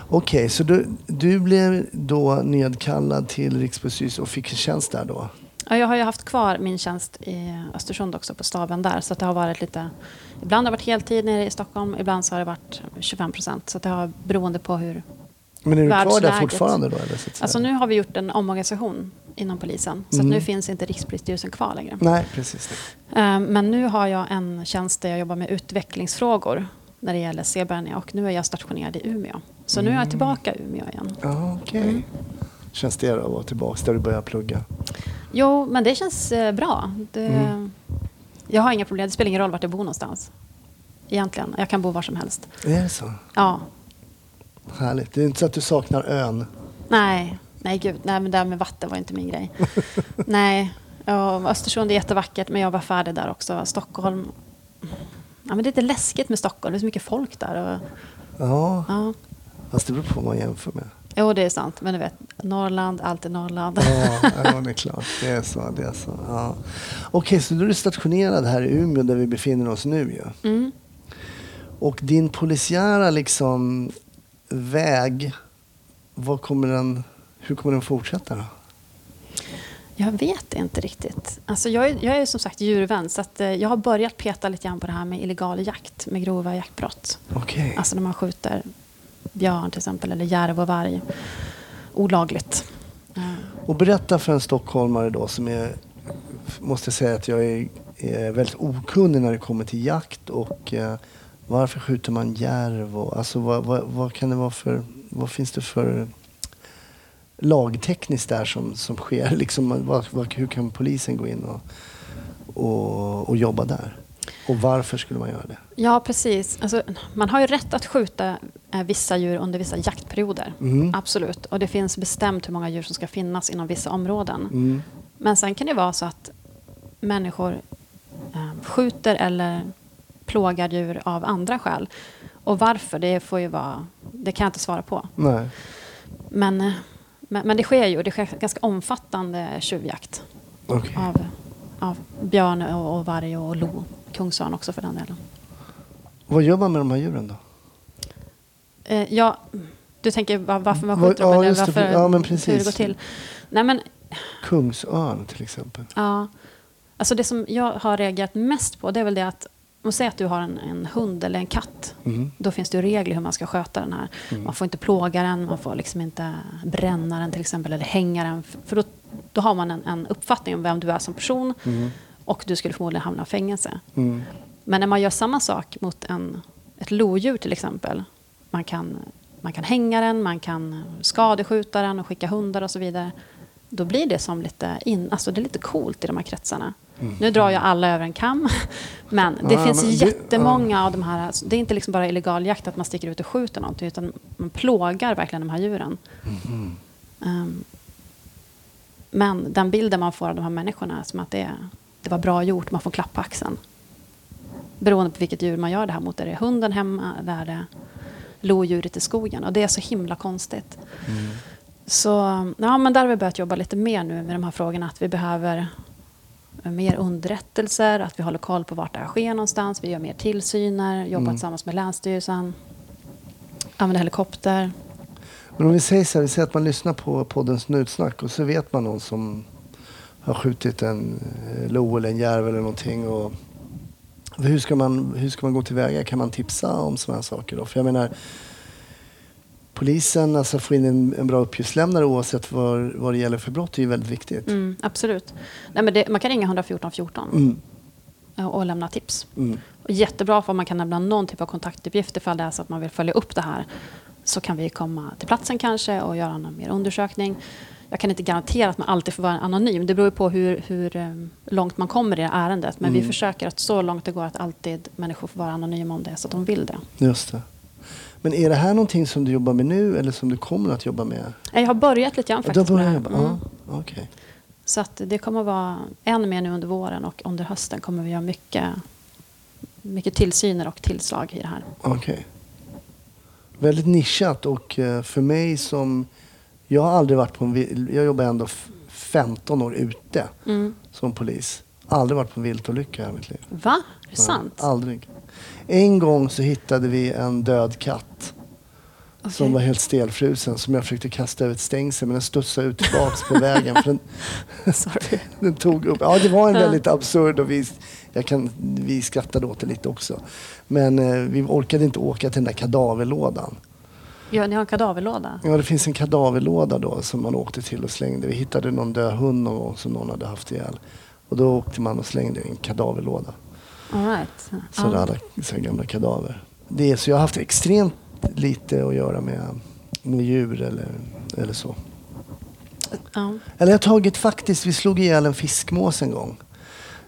Okej, så du, du blev då nedkallad till Rikspolisstyrelsen och fick tjänst där då? Ja, jag har ju haft kvar min tjänst i Östersund också på staben där. Så att det har varit lite... Ibland har det varit heltid nere i Stockholm, ibland så har det varit 25 procent. Så att det har beroende på hur... Men är du kvar där fortfarande då? Eller, så? Alltså nu har vi gjort en omorganisation inom polisen. Så Mm. nu finns inte Rikspolisstyrelsen kvar längre. Nej, precis. Det. Eh, Men nu har jag en tjänst där jag jobbar med utvecklingsfrågor när det gäller Sebernia och nu är jag stationerad i Umeå. Så nu är jag tillbaka i Umeå igen. Ja, okej. Mm. Känns det att vara tillbaka där du börjar plugga? Jo, men det känns eh, bra. Det, Mm. Jag har inga problem. Det spelar ingen roll vart jag bor någonstans. Egentligen. Jag kan bo var som helst. Är det så? Ja. Härligt. Det är inte så att du saknar ön? Nej, nej gud. Nej, men det här med vatten var inte min grej. <laughs> nej. Ja, Östersund är jättevackert, men jag var färdig där också. Stockholm. Ja, men det är lite läskigt med Stockholm. Det är så mycket folk där. Och, Ja, ja. fast det beror på vad man jämför med. Jo, det är sant. Men du vet, Norrland, allt är Norrland. Ja, ja, <laughs> det är klart. Det är så. Det är så. Ja. Okej, så då är du stationerad här i Umeå där vi befinner oss nu ju. Mm. Och din polisiära liksom väg, vad kommer den, hur kommer den fortsätta då? Jag vet inte riktigt. Alltså jag, är, jag är som sagt djurvän, så att, eh, jag har börjat peta lite grann på det här med illegal jakt, med grova jaktbrott. Okej. Alltså när man skjuter björn till exempel, eller järv och varg olagligt. Eh, Och berätta för en stockholmare då som är, måste säga att jag är, är väldigt okunnig när det kommer till jakt och eh, varför skjuter man järv och alltså vad, vad, vad kan det vara för, vad finns det för lagtekniskt där som, som sker? <laughs> Liksom, vad, hur kan polisen gå in och, och, och jobba där? Och varför skulle man göra det? Ja, precis. Alltså, man har ju rätt att skjuta vissa djur under vissa jaktperioder. Mm. Absolut. Och det finns bestämt hur många djur som ska finnas inom vissa områden. Mm. Men sen kan det vara så att människor eh, skjuter eller plågar djur av andra skäl. Och varför, det, får ju vara, det kan jag inte svara på. Nej. Men, eh, men, men det sker ju, det sker ganska omfattande tjuvjakt Okej. av, av björn och, och varg och lo. Kungsörn också för den delen. Vad gör man med de här djuren då? Eh, ja, du tänker va- varför man Vad- skjuter dem ja, eller det, varför, ja, men hur det precis. går till. Nej, men, Kungsörn till exempel. ja, alltså det som jag har reagerat mest på det är väl det att om säger att du har en, en hund eller en katt. Mm. Då finns det ju regler hur man ska sköta den här. Man får inte plåga den, man får liksom inte bränna den till exempel eller hänga den. För då, då har man en, en uppfattning om vem du är som person Mm. och du skulle förmodligen hamna i fängelse. Mm. Men när man gör samma sak mot en, ett lodjur till exempel. Man kan, man kan hänga den, man kan skadeskjuta den och skicka hundar och så vidare. Då blir det som lite, in, alltså det är lite coolt i de här kretsarna. Nu drar jag alla över en kam. <laughs> Men det Ja, finns men det- jättemånga av de här. alltså, Det är inte liksom bara illegal jakt att man sticker ut och skjuter någonting. Utan man plågar verkligen de här djuren. Ehm, men den bilden man får av de här människorna som att det, det var bra gjort, man får klapp på axeln. Beroende på vilket djur man gör det här mot. Är det hunden hemma eller är det lodjuret i skogen? Och det är så himla konstigt. Så ja, men där har vi börjat jobba lite mer nu med de här frågorna. Att vi behöver mer underrättelser, att vi håller koll på vart det här sker någonstans. Vi gör mer tillsyner, jobbar tillsammans med Länsstyrelsen. Använder helikopter. Men om vi säger så här, vi säger att man lyssnar på podden Snutsnack och så vet man någon som har skjutit en eh, lo eller en järv eller någonting. Och hur, ska man, hur ska man gå tillväga? Kan man tipsa om sådana här saker? Då? För jag menar, polisen, alltså få in en, en bra uppgiftslämnare oavsett vad, vad det gäller för brott är ju väldigt viktigt. Mm, absolut. Nej, men det, man kan ringa 114 14 Mm. och, och lämna tips. Mm. Och jättebra för man kan lämna någon typ av kontaktuppgift ifall det är så att man vill följa upp det här. Så kan vi komma till platsen kanske och göra någon mer undersökning. Jag kan inte garantera att man alltid får vara anonym. Det beror på hur, hur eh, långt man kommer i ärendet. Men vi försöker att så långt det går att alltid människor får vara anonyma om det så att de vill det. Just det. Men är det här någonting som du jobbar med nu eller som du kommer att jobba med? Jag har börjat lite grann faktiskt jag här. jobba. Mm. Ja, okej. Så att det kommer att vara än mer nu under våren och under hösten kommer vi göra mycket, mycket tillsyner och tillslag i det här. Okej. Väldigt nischat och eh, för mig som... Jag har aldrig varit på en... Jag jobbar ändå f- 15 år ute Mm. som polis. Aldrig varit på en viltolycka i mitt liv. Va? Är det sant? Aldrig. En gång så hittade vi en död katt som Okej. var helt stelfrusen som jag försökte kasta över ett stängsel men den studsade ut tillbaks på vägen. För den, <laughs> <laughs> den tog upp. Ja, det var en väldigt absurd och vi, jag kan, vi skrattade åt det lite också. Men eh, vi orkade inte åka till den där kadaverlådan. Ja, ni har en kadaverlåda? Ja, det finns en kadaverlåda då som man åkte till och slängde. Vi hittade någon död hund någon gång som någon hade haft ihjäl. Och då åkte man och slängde i en kadaverlåda. All right. Så Ja. där alla så gamla kadaver. Det är, så jag har haft extremt lite att göra med, med djur eller, eller så. Ja. Eller jag har tagit faktiskt, vi slog ihjäl en fiskmås en gång.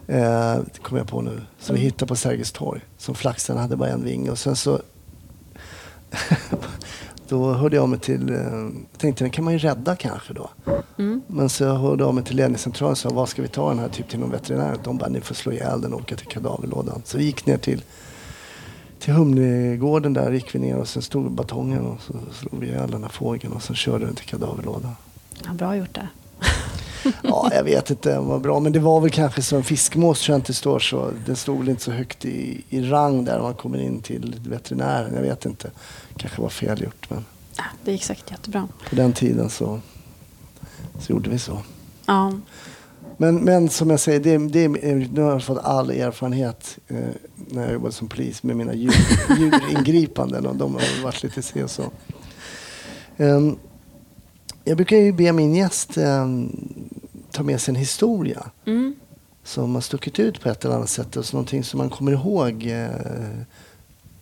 Eh, det kommer jag på nu. Som vi hittade på Sergels torg. Som flaxen hade bara en vinge. Och sen så... <laughs> då hörde jag mig till... Eh, jag tänkte den kan man ju rädda kanske då. Mm. Men så hörde jag mig till ledningscentralen och sa vad ska vi ta den här typ till någon veterinär? De bara ni får slå ihjäl den och åka till kadaverlådan. Så vi gick ner till, till Humlegården där gick vi ner och sen stod batongen och så slog vi ihjäl den här fågeln och sen körde den till kadaverlådan. ja, bra gjort det. <laughs> Ja, jag vet inte vad bra. Men det var väl kanske så en fiskmås tror jag inte står så. Den stod väl inte så högt i, i rang där man kommer in till veterinären. Jag vet inte. Kanske var fel gjort. Men Ja, det gick säkert jättebra. på den tiden så, så gjorde vi så. Ja. Men, men som jag säger, det, det, nu har jag fått all erfarenhet eh, när jag jobbade som polis med mina djur, <laughs> djuringripanden. Och de har varit lite se och så. Ehm, jag brukar ju be min gäst ehm, ta med sig en historia Mm. som har stuckit ut på ett eller annat sätt. Alltså någonting som man kommer ihåg eh,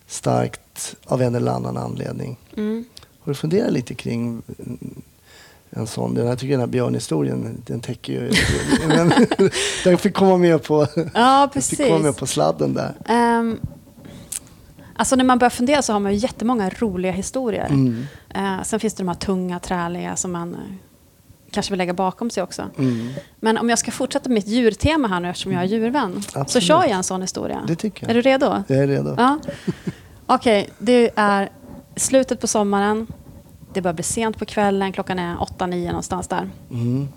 starkt av en eller annan anledning. Mm. Har du funderat lite kring en sån. Den här, tycker den här björnhistorien, den täcker ju... <laughs> men, den fick komma med på, Ja, precis. fick komma med på sladden där. Ehm, alltså när man börjar fundera så har man ju jättemånga roliga historier. Mm. Eh, sen finns det de här tunga, träliga som man kanske vill lägga bakom sig också. Mm. Men om jag ska fortsätta mitt djurtema här nu eftersom jag är djurvän. Så Absolut. kör jag en sån historia. Det tycker jag. Är du redo? Jag är redo. Ja. Okej, det är slutet på sommaren. Det börjar bli sent på kvällen. Klockan är 8-9 någonstans där. Mm.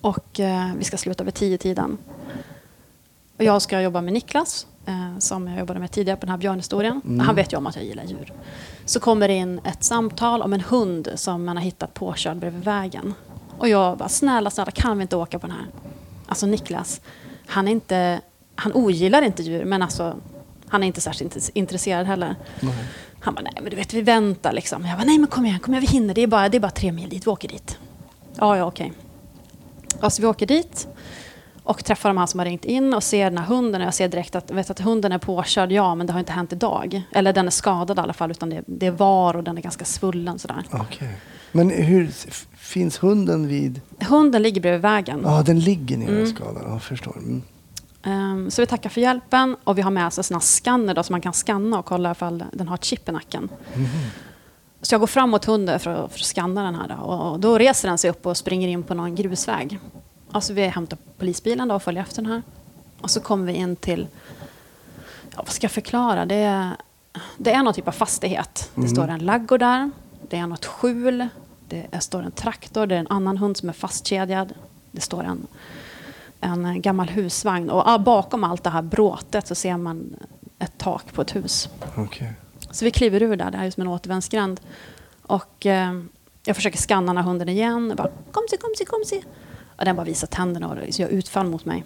Och eh, vi ska sluta vid 10-tiden. Och jag ska jobba med Niklas, eh, som jag jobbade med tidigare på den här björnhistorien. Mm. Han vet ju om att jag gillar djur. Så kommer det in ett samtal om en hund som man har hittat påkörd bredvid vägen. Och jag bara, snälla, snälla, kan vi inte åka på den här? Alltså Niklas, han är inte... Han ogillar inte djur, men alltså, han är inte särskilt int- intresserad heller. Nej. Han bara, nej men du vet, vi väntar liksom. Jag bara, nej men kom igen, kom igen, vi hinner. Det är bara, det är bara tre mil dit, vi åker dit. Ja, ja, okej. Alltså vi åker dit och träffar de här som har ringt in och ser den här hunden. Och jag ser direkt att, vet att hunden är påkörd, ja, men det har inte hänt idag. Eller den är skadad i alla fall, utan det, det är var och den är ganska svullen sådär. Okej. Men hur finns hunden vid... Hunden ligger bredvid vägen. Ja, den ligger nere Mm. skadad. Ja, förstår. Mm. Ehm, så vi tackar för hjälpen och vi har med oss en sån här scanner då, som man kan scanna och kolla ifall den har ett chip i nacken. Så jag går fram mot hunden för att, för att scanna den här. Då, och då reser den sig upp och springer in på någon grusväg. Alltså vi hämtar polisbilen då och följer efter den här. Och så kommer vi in till, ja, vad ska jag förklara? Det är, det är någon typ av fastighet. Det står en laggård där, det är något skjul, det är- står en traktor, det är en annan hund som är fastkedjad. Det står en, en gammal husvagn och ah, bakom allt det här bråtet så ser man ett tak på ett hus. Okej. Så vi kliver ur där, det här är som en återvändsgränd. Och eh, jag försöker scanna den här hunden igen. Jag bara, kom se, kom se, kom se. Och den bara visar tänderna och gör utfall mot mig.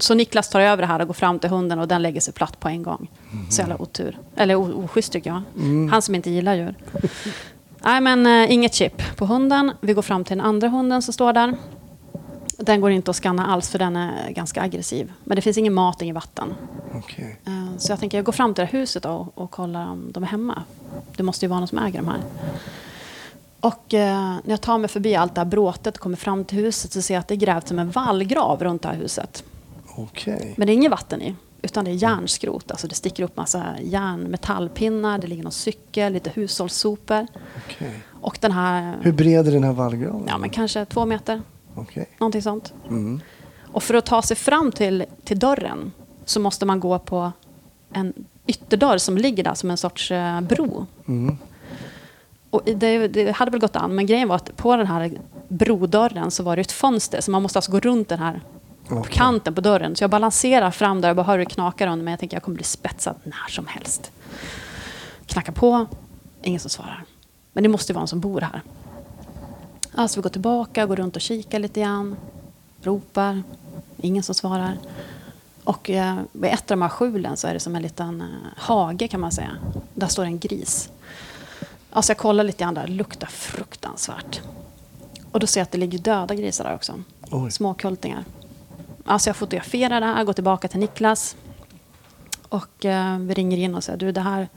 Så Niklas tar över det här och går fram till hunden och den lägger sig platt på en gång. Så jävla otur. Eller oschysst tycker jag. Han som inte gillar djur. <laughs> Nej men eh, inget chip på hunden. Vi går fram till den andra hunden som står där. Den går inte att scanna alls för den är ganska aggressiv. Men det finns ingen mat, inget vatten. Okej. Eh, Så jag tänker jag går fram till det här huset och, och kollar om de är hemma. Det måste ju vara någon som äger de här. Och eh, när jag tar mig förbi allt det här bråtet och kommer fram till huset så ser jag att det är grävt som en vallgrav runt det här huset. Okej. Men det är inget vatten i, utan det är järnskrot. Alltså det sticker upp massa järn, metallpinnar, det ligger någon cykel, lite hushållssopor. Okej. Och den här, Hur bred är den här vallgraven? ja men kanske två meter, Okej. någonting sånt. Mm. Och för att ta sig fram till, till dörren så måste man gå på en ytterdörr som ligger där som en sorts eh, bro. Mm. Och det, det hade väl gått an, men grejen var att på den här brodörren så var det ett fönster, så man måste alltså gå runt den här Okej. kanten på dörren. Så jag balanserar fram där och bara hör hur det knakar under mig. Jag tänker jag kommer bli spetsad när som helst. Knackar på, ingen som svarar. Men det måste ju vara någon som bor här. Alltså vi går tillbaka, går runt och kikar lite grann. Ropar, ingen som svarar. Och eh, vid ett av de här skjulen så är det som en liten eh, hage kan man säga. Där står en gris. Alltså jag kollar lite grann där, luktar fruktansvärt. Och då ser jag att det ligger döda grisar där också. Oj. Små kultingar. Alltså jag fotograferar det här, går tillbaka till Niklas. Och eh, vi ringer in och säger, du det här,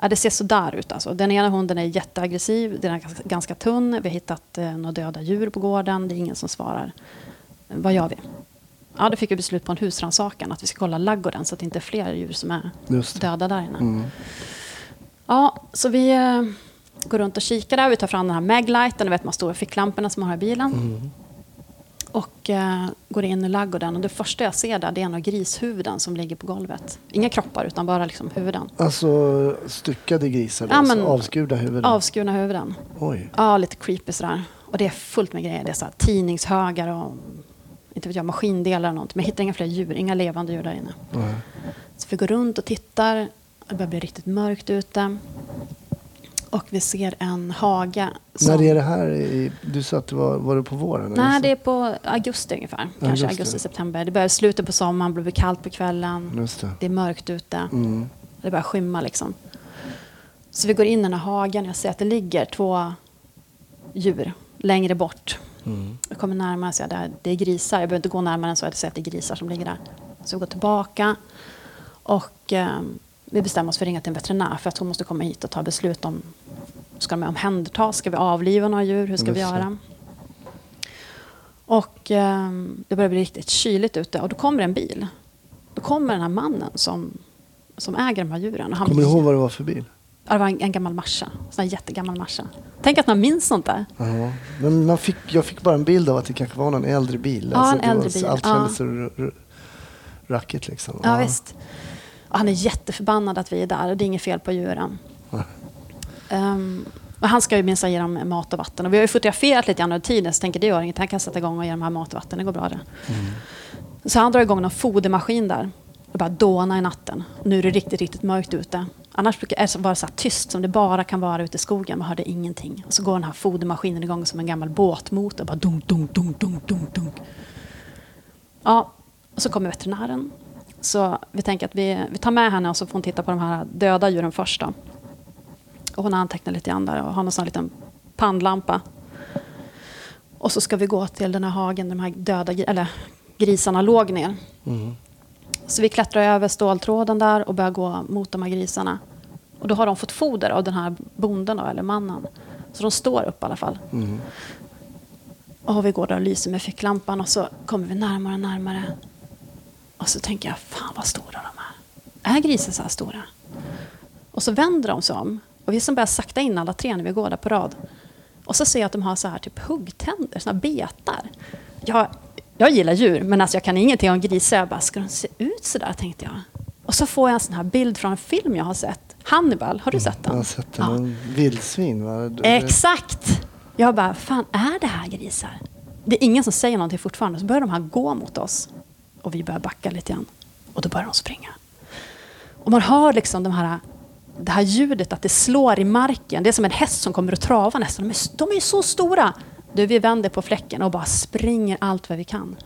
ja, det ser sådär ut alltså. Den ena hunden är jätteaggressiv, den är ganska, ganska tunn. Vi har hittat eh, några döda djur på gården, det är ingen som svarar. Vad gör vi? Ja, då fick vi beslut på en husrannsakan, att vi ska kolla laggården så att det inte är fler djur som är döda där inne. Mm. Ja, så vi eh, går runt och kikar där. Vi tar fram den här maglighten, du vet de här stora ficklamporna som man har i bilen. Mm. Och eh, går in i laggården och det första jag ser där det är en av grishuvuden som ligger på golvet. Inga kroppar utan bara liksom huvuden. Alltså styckade grisar, Ja, alltså men- avskurna huvuden? Avskurna huvuden. Oj. Ja, lite creepy sådär. Och det är fullt med grejer. Det är så här tidningshögar och inte vet jag, maskindelar och något. Men jag hittar inga fler djur, inga levande djur där inne. Nej. Så vi går runt och tittar. Det börjar bli riktigt mörkt ute. Och vi ser en hage. Som... När är det här? I, du sa att det var, var det på våren? Nej, eller? det är på augusti ungefär. Kanske Augusti. augusti, september. Det börjar slutet på sommaren, det blir kallt på kvällen. Det. Det är mörkt ute. Mm. Det börjar skymma liksom. Så vi går in i den här hagen och jag ser att det ligger två djur längre bort. Mm. Jag kommer närmare och säger att det är grisar. Jag behöver inte gå närmare än så. Jag ser att det är grisar som ligger där. Så vi går tillbaka. Och eh, vi bestämmer oss för att ringa till en veterinär för att hon måste komma hit och ta beslut om Ska de omhändertas? Ska vi avliva några djur? Hur ska vi göra? Och eh, det börjar bli riktigt kyligt ute och då kommer en bil. Då kommer den här mannen som, som äger de här djuren. Och han Kommer du ihåg vad det var för bil? Ja, det var en, en gammal Merca. En sån här jättegammal Merca. Tänk att man minns sånt där. Ja. Men man fick, jag fick bara en bild av att det kanske var någon äldre bil. Ja, en det äldre bil, Allt ja. kändes så r- r- rackigt liksom. Ja, visst. Och han är jätteförbannad att vi är där och det är inget fel på djuren. Um, han ska ju minsann ge dem mat och vatten. Och vi har ju fotograferat lite grann under tiden så tänker det gör inget. Han kan sätta igång och ge dem här mat och vatten. Det går bra det. Så han drar igång någon fodermaskin där. Det bara dåna i natten. Nu är det riktigt, riktigt mörkt ute. Annars brukar det vara så här tyst som det bara kan vara ute i skogen. Man hörde ingenting. Och så går den här fodermaskinen igång som en gammal båtmotor. Bara dunk, dunk, dunk, dunk, dunk, dunk. Ja, och så kommer veterinären. Så vi tänker att vi, vi tar med henne och så får hon titta på de här döda djuren först. Då. Och hon antecknar lite grann där och har någon sån här liten pannlampa. Och så ska vi gå till den här hagen där de här döda eller, grisarna låg ner. Mm. Så vi klättrar över ståltråden där och börjar gå mot de här grisarna. Och då har de fått foder av den här bonden då, eller mannen. Så de står upp i alla fall. Mm. Och vi går där och lyser med ficklampan och så kommer vi närmare och närmare. Och så tänker jag, fan vad stora de är. Är grisar så här stora? Och så vänder de sig om. Och vi som börjar sakta in alla tre när vi går där på rad. Och så ser jag att de har så här typ huggtänder, såna betar. Jag, jag gillar djur, men alltså jag kan ingenting om grisar. Jag bara, ska de se ut så där, tänkte jag. Och så får jag en sån här bild från en film jag har sett. Hannibal, har du sett den? Jag har sett den. Ja. En vildsvin va? Exakt! Jag bara, fan är det här grisar? Det är ingen som säger någonting fortfarande. Så börjar de här gå mot oss. Och vi börjar backa lite grann. Och då börjar de springa. Och man hör liksom de här, det här ljudet att det slår i marken. Det är som en häst som kommer att trava nästan. De är, de är så stora! Du, vi vänder på fläcken och bara springer allt vad vi kan.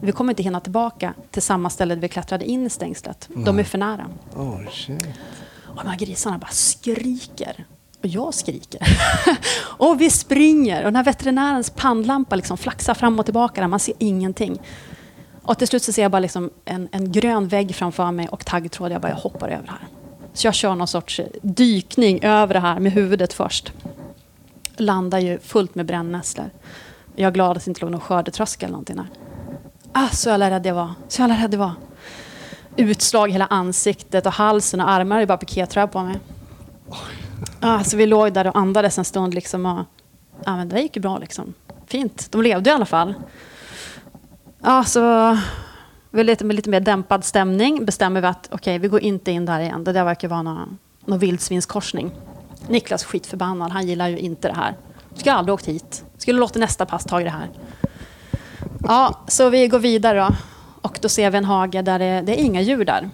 Vi kommer inte hinna tillbaka till samma ställe där vi klättrade in i stängslet. De är för nära. Oh, shit. Och de här grisarna bara skriker. Och jag skriker. <laughs> och vi springer. Och den här veterinärens pannlampa liksom flaxar fram och tillbaka. Där man ser ingenting. Och till slut så ser jag bara liksom en, en grön vägg framför mig och taggtråd. Jag bara, jag hoppar över det här. Så jag kör någon sorts dykning över det här med huvudet först. Landar ju fullt med brännässlor. Jag är glad att det inte låg någon skördetröska eller någonting där. Ah, så jävla rädd jag var. Så jävla rädd jag var utslag i hela ansiktet och halsen och armarna. Det är bara pikétröja på mig. Ah, så vi låg där och andades en stund. Liksom och, ah, men det gick ju bra. Liksom. Fint. De levde i alla fall. Ja, så vi lite, med lite mer dämpad stämning bestämmer vi att okej, vi går inte in där igen. Det där verkar vara någon, någon vildsvinskorsning. Niklas skitförbannad. Han gillar ju inte det här. Skulle aldrig åkt hit. Skulle låta nästa pass ta det här. Ja, så vi går vidare då. Och då ser vi en hage där det, det är inga djur där.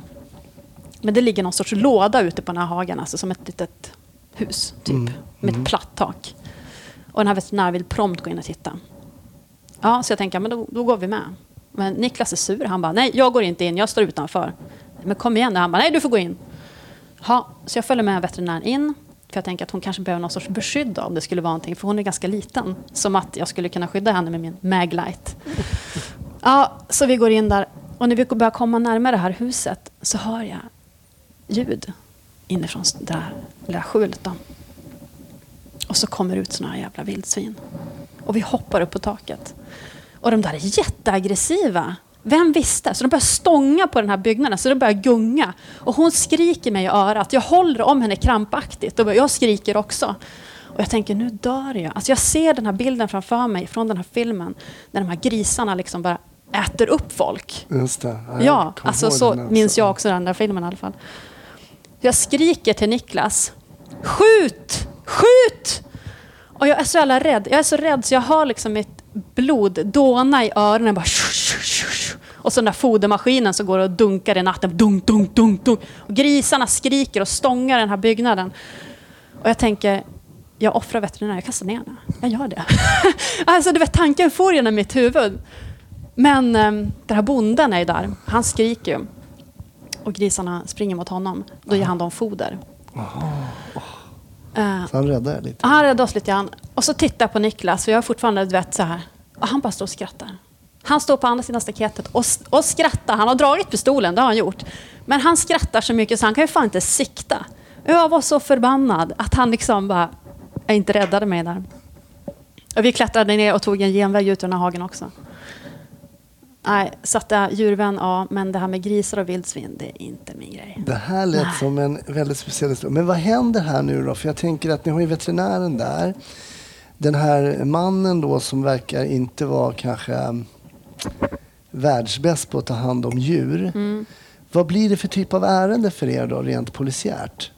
Men det ligger någon sorts låda ute på den här hagen, alltså som ett litet hus, typ. Mm, Med ett platt tak. Och den här veterinären vill prompt gå in och titta. Ja, så jag tänker, men då, då går vi med. Men Niklas är sur. Han bara, nej, jag går inte in, jag står utanför. Men kom igen. Han bara, nej, du får gå in. Ja, så jag följer med veterinären in. För jag tänker att hon kanske behöver någon sorts beskydd om det skulle vara någonting. För hon är ganska liten. Som att jag skulle kunna skydda henne med min Maglite. Ja, så vi går in där. Och när vi börjar komma närmare det här huset så hör jag ljud inifrån det där lilla skjulet. Då. Och så kommer ut såna här jävla vildsvin. Och vi hoppar upp på taket. Och de där är jätteaggressiva. Vem visste? Så de börjar stånga på den här byggnaden, så de börjar gunga. Och hon skriker mig i örat. Jag håller om henne krampaktigt. Och jag skriker också. Och jag tänker, nu dör jag. Alltså jag ser den här bilden framför mig från den här filmen. När de här grisarna liksom bara äter upp folk. Just det. jag Ja, alltså så också. minns jag också den där filmen i alla fall. Jag skriker till Niklas. Skjut! Skjut! Och jag är så jävla rädd. Jag är så rädd så jag har liksom mitt blod dåna i öronen. Bara. Och så den där fodermaskinen som går och dunkar i natten. Dunk, dunk, dunk, dunk. Och grisarna skriker och stångar den här byggnaden. Och jag tänker, jag offrar veterinären. Jag kastar ner henne. Jag gör det. <laughs> alltså, du vet, tanken får genom mitt huvud. Men eh, den här bonden är ju där. Han skriker ju. Och grisarna springer mot honom. Då ger han dem foder. Eh, Så han räddade lite. han räddade oss lite grann. Och så tittar jag på Niklas, för jag är fortfarande du vet, så här. Och han bara står och skrattar. Han står på andra sidan staketet och, och skrattar. Han har dragit pistolen, det har han gjort. Men han skrattar så mycket så han kan ju fan inte sikta. Jag var så förbannad att han liksom bara inte räddade mig där. Och vi klättrade ner och tog en genväg ut ur den här hagen också. Nej, så att är djurvän, ja, men det här med grisar och vildsvin, det är inte min grej. Det här lät Nej. som en väldigt speciell historia. Men vad händer här nu då? För jag tänker att ni har ju veterinären där. Den här mannen då som verkar inte vara kanske mm, världsbäst på att ta hand om djur. Mm. Vad blir det för typ av ärende för er då, rent polisiärt?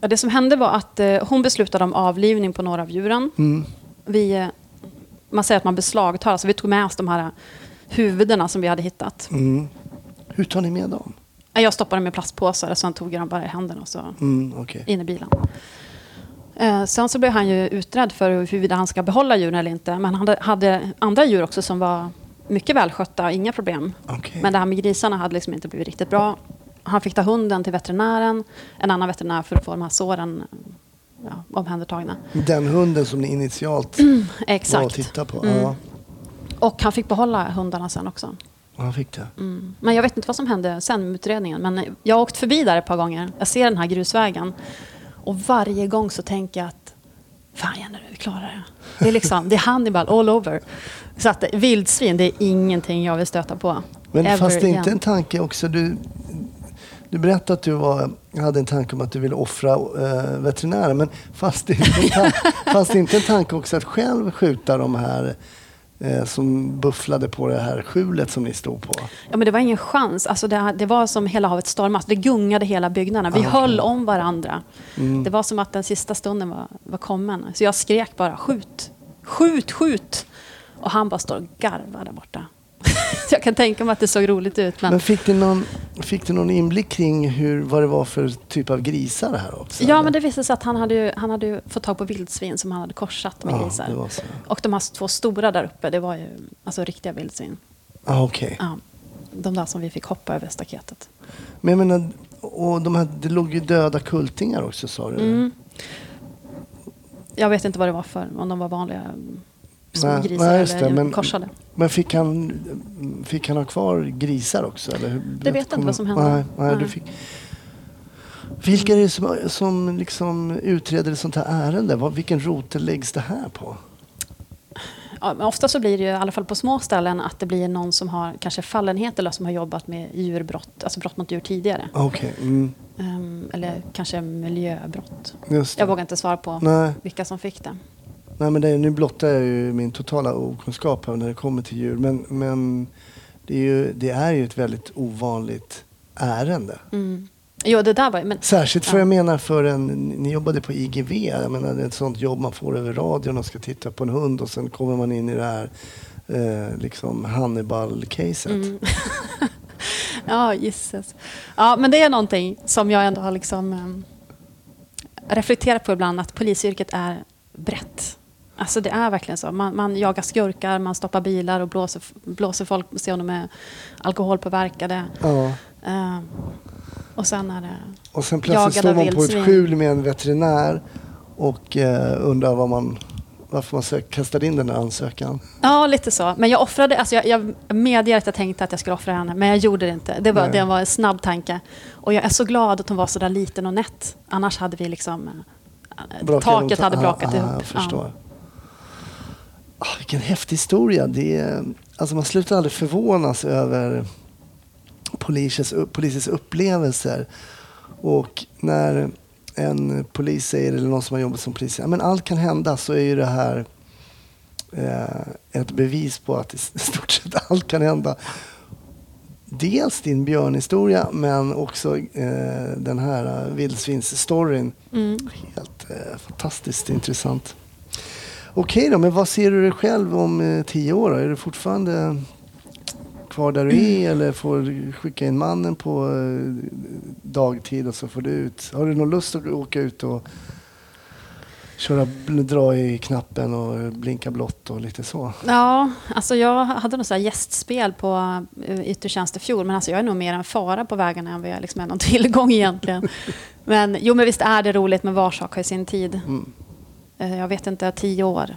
Ja, det som hände var att eh, hon beslutade om avlivning på några av djuren. Mm. Vi, eh, man säger att man beslagtar, alltså vi tog med oss de här huvudena som vi hade hittat. Mm. Hur tar ni med dem? Jag stoppade dem i plastpåsar och sen tog jag dem bara i händerna och så Mm, okej. in i bilen. Eh, sen så blev han ju utredd för huruvida han ska behålla djuren eller inte. Men han hade, andra djur också som var mycket välskötta, inga problem. Okej. Men det här med grisarna hade liksom inte blivit riktigt bra. Han fick ta hunden till veterinären, en annan veterinär för att få de här såren ja, omhändertagna. Den hunden som ni initialt var och tittade på? Mm. Ja, Och han fick behålla hundarna sen också. han fick det. Mm. Men jag vet inte vad som hände sen med utredningen. Men jag har åkt förbi där ett par gånger. Jag ser den här grusvägen. Och varje gång så tänker jag att fan Jenny, vi klarar det. Det är, liksom, det är Hannibal all over. Så att vildsvin, det är ingenting jag vill stöta på. Men Ever fast det inte en tanke också. Du, du berättade att du var, hade en tanke om att du ville offra eh, veterinären. Men fast det, inte en <laughs> fast det inte en tanke också att själv skjuta de här eh, som bufflade på det här skjulet som ni stod på. Ja, men det var ingen chans. Alltså det, det var som hela havet stormat. Det gungade hela byggnaden. Vi Ah, okej. höll om varandra. Mm. Det var som att den sista stunden var, var kommen. Så jag skrek bara skjut, skjut, skjut. Och han bara står och garvar där borta. <laughs> Jag kan tänka mig att det såg roligt ut. Men, Men fick du någon, fick du någon inblick kring hur, vad det var för typ av grisar här också? ja, eller? men det visade sig att han hade, ju, han hade ju fått tag på vildsvin som han hade korsat med Ja, grisar. Och de här två stora där uppe, det var ju alltså riktiga vildsvin. Ah, okej. Ja, de där som vi fick hoppa över staketet. Men jag menar, och de här, det låg ju döda kultingar också sa du? Mm. Jag vet inte vad det var för, om de var vanliga som Nej, grisar nej, eller det, men- korsade. Men fick han, fick han ha kvar grisar också? Eller? hur- Det vet jag inte vad som hände. Nej, nej, Du Nej. fick... Vilka är det som, som liksom utreder ett sånt här ärende? Vad, vilken rotel läggs det här på? Ja, ofta så blir det ju, i alla fall på små ställen, att det blir någon som har kanske fallenhet eller som har jobbat med djurbrott, alltså brott mot djur tidigare. Okej, mm, Ehm, eller kanske miljöbrott. Jag vågar inte svara på Nej, vilka som fick det. Nej, men det, nu blottar jag ju min totala okunskap här när det kommer till djur. Men, men det, är ju, det är ju ett väldigt ovanligt ärende. Mm. Jo, det där var men Särskilt för Ja. jag menar för en, ni jobbade på IGV, jag menar det är ett sånt jobb man får över radion och ska titta på en hund och sen kommer man in i det här eh, liksom Hannibal-caset. Mm. <laughs> ja, gisses. Ja, men det är någonting som jag ändå har liksom um, reflekterat på ibland, att polisyrket är brett. Alltså det är verkligen så. Man, man jagar skurkar, man stoppar bilar och blåser, blåser folk och ser om de är alkoholpåverkade. Ja. Eh, och sen är det... Och sen plötsligt står man på ett skjul med en veterinär och eh, undrar vad man, varför man sök, kastade in den här ansökan. Ja, lite så. Men jag offrade, alltså jag, jag medger att jag tänkte att jag skulle offra henne, men jag gjorde det inte. Det var, Nej. det var en snabb tanke. Och jag är så glad att hon var så där liten och nätt. Annars hade vi liksom... eh, Brakade taket de- hade brakat ihop. Jag förstår. Ah, vilken häftig historia. Det är, alltså man slutar aldrig förvånas över polisens, polisens upplevelser. Och när en polis säger, eller någon som har jobbat som polis, säger men allt kan hända, så är ju det här eh, ett bevis på att <laughs> i stort sett allt kan hända. Dels din björnhistoria, men också eh, den här eh, vildsvinsstoryn. Mm. Helt eh, fantastiskt intressant. Okej då, men vad ser du dig själv om eh, tio år? Då? Är du fortfarande kvar där du är eller får du skicka in mannen på eh, dagtid och så får du ut? Har du någon lust att åka ut och köra, dra i knappen och eh, blinka blått och lite så? Ja, alltså jag hade något så gästspel på eh, yttre tjänst i fjol, men alltså jag är nog mer en fara på vägarna än vad jag liksom är någon <laughs> tillgång egentligen. Men jo, men visst är det roligt, men var sak har ju sin tid. Mm. Eh, Jag vet inte, tio år?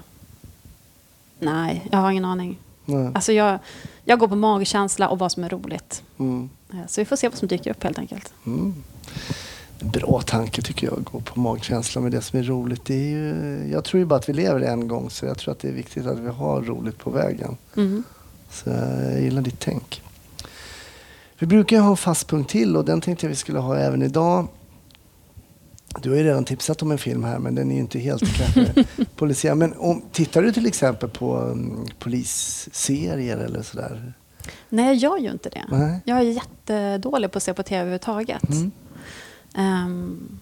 Nej, jag har ingen aning. Nej. Alltså jag, jag går på magkänsla och vad som är roligt. Mm. Eh, Så vi får se vad som dyker upp helt enkelt. Mm. bra tanke tycker jag, att gå på magkänsla med det som är roligt. Det är ju, jag tror ju bara att vi lever en gång så jag tror att det är viktigt att vi har roligt på vägen. Mm. Så jag gillar ditt tänk. Vi brukar ju ha en fast punkt till och den tänkte jag vi skulle ha även idag. Du har ju redan tipsat om en film här men den är ju inte helt kanske <laughs> polisiär. Men om, tittar du till exempel på um, polisserier eller sådär? Nej, jag gör ju inte det. Nej. Jag är jättedålig på att se på tv överhuvudtaget. Mm. Ehm,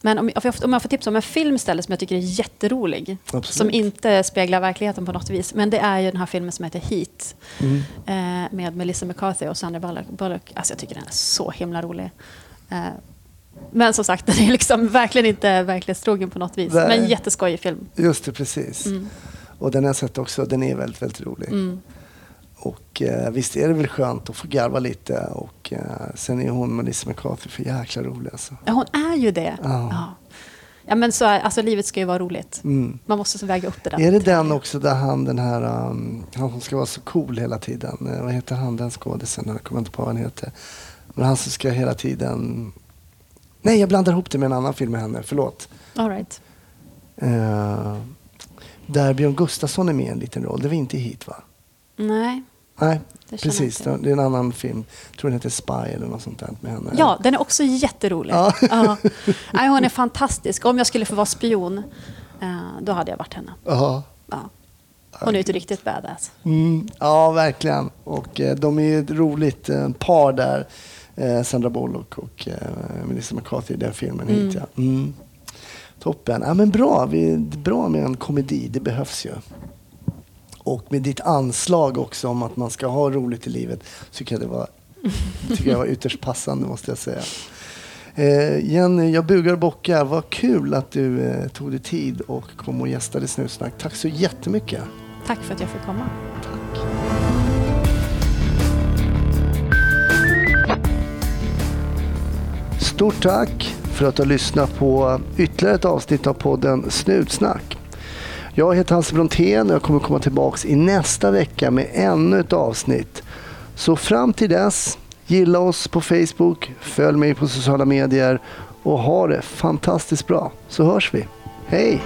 men om jag, om jag får tipsa om en film istället som jag tycker är jätterolig. Absolut. Som inte speglar verkligheten på något vis. Men det är ju den här filmen som heter Heat. Mm. eh, med Melissa McCarthy och Sandra Bullock. Bullock. Alltså jag tycker den är så himla rolig. Eh, men som sagt, <laughs> den är liksom verkligen inte verklighetstrogen på något vis. Nej. Men jätteskojig film. Just det, precis. Mm. Och den har jag sett också. Den är väldigt, väldigt rolig. Mm. Och eh, visst är det väl skönt att få garva lite. Och eh, sen är hon Melissa McCarthy för jäkla rolig alltså. Ja, hon är ju det. Ja. Ja. Ja, men så är, alltså, livet ska ju vara roligt. Mm. Man måste så väga upp det där. Är det den också där han den här, um, han som ska vara så cool hela tiden. Eh, vad heter han den skådisen? Jag kommer inte på vad han heter. Men han som ska hela tiden... Nej, jag blandar ihop det med en annan film med henne. Förlåt. All right. Eh, där Björn Gustafsson är med i en liten roll. Det var inte hit va? Nej, Nej, precis. Det är en annan film. Jag tror den heter Spy eller något sånt där med henne. Ja, den är också jätterolig. Ja. Ja. Nej, hon är fantastisk. Om jag skulle få vara spion, eh, då hade jag varit henne. Jaha. Ja. Hon är ju ett riktigt badass. Mm, ja, verkligen. Och eh, de är ett roligt eh, par där. Eh, Sandra Bullock och eh, Melissa McCarthy i den filmen. Mm. Hit, ja. mm. Toppen. Ja, men bra. Vi, bra med en komedi. Det behövs ju. Och med ditt anslag också om att man ska ha roligt i livet tycker jag det var, <laughs> tycker jag var ytterst passande måste jag säga. Eh, Jenny, jag bugar och bockar. Vad kul att du eh, tog dig tid och kom och gästade Snutsnack. Tack så jättemycket. Tack för att jag fick komma. Tack. Stort tack för att du har lyssnat på ytterligare ett avsnitt av podden Snutsnack. Jag heter Hasse Brontén och jag kommer komma tillbaka i nästa vecka med ännu ett avsnitt. Så fram till dess, gilla oss på Facebook, följ mig på sociala medier och ha det fantastiskt bra. Så hörs vi. Hej!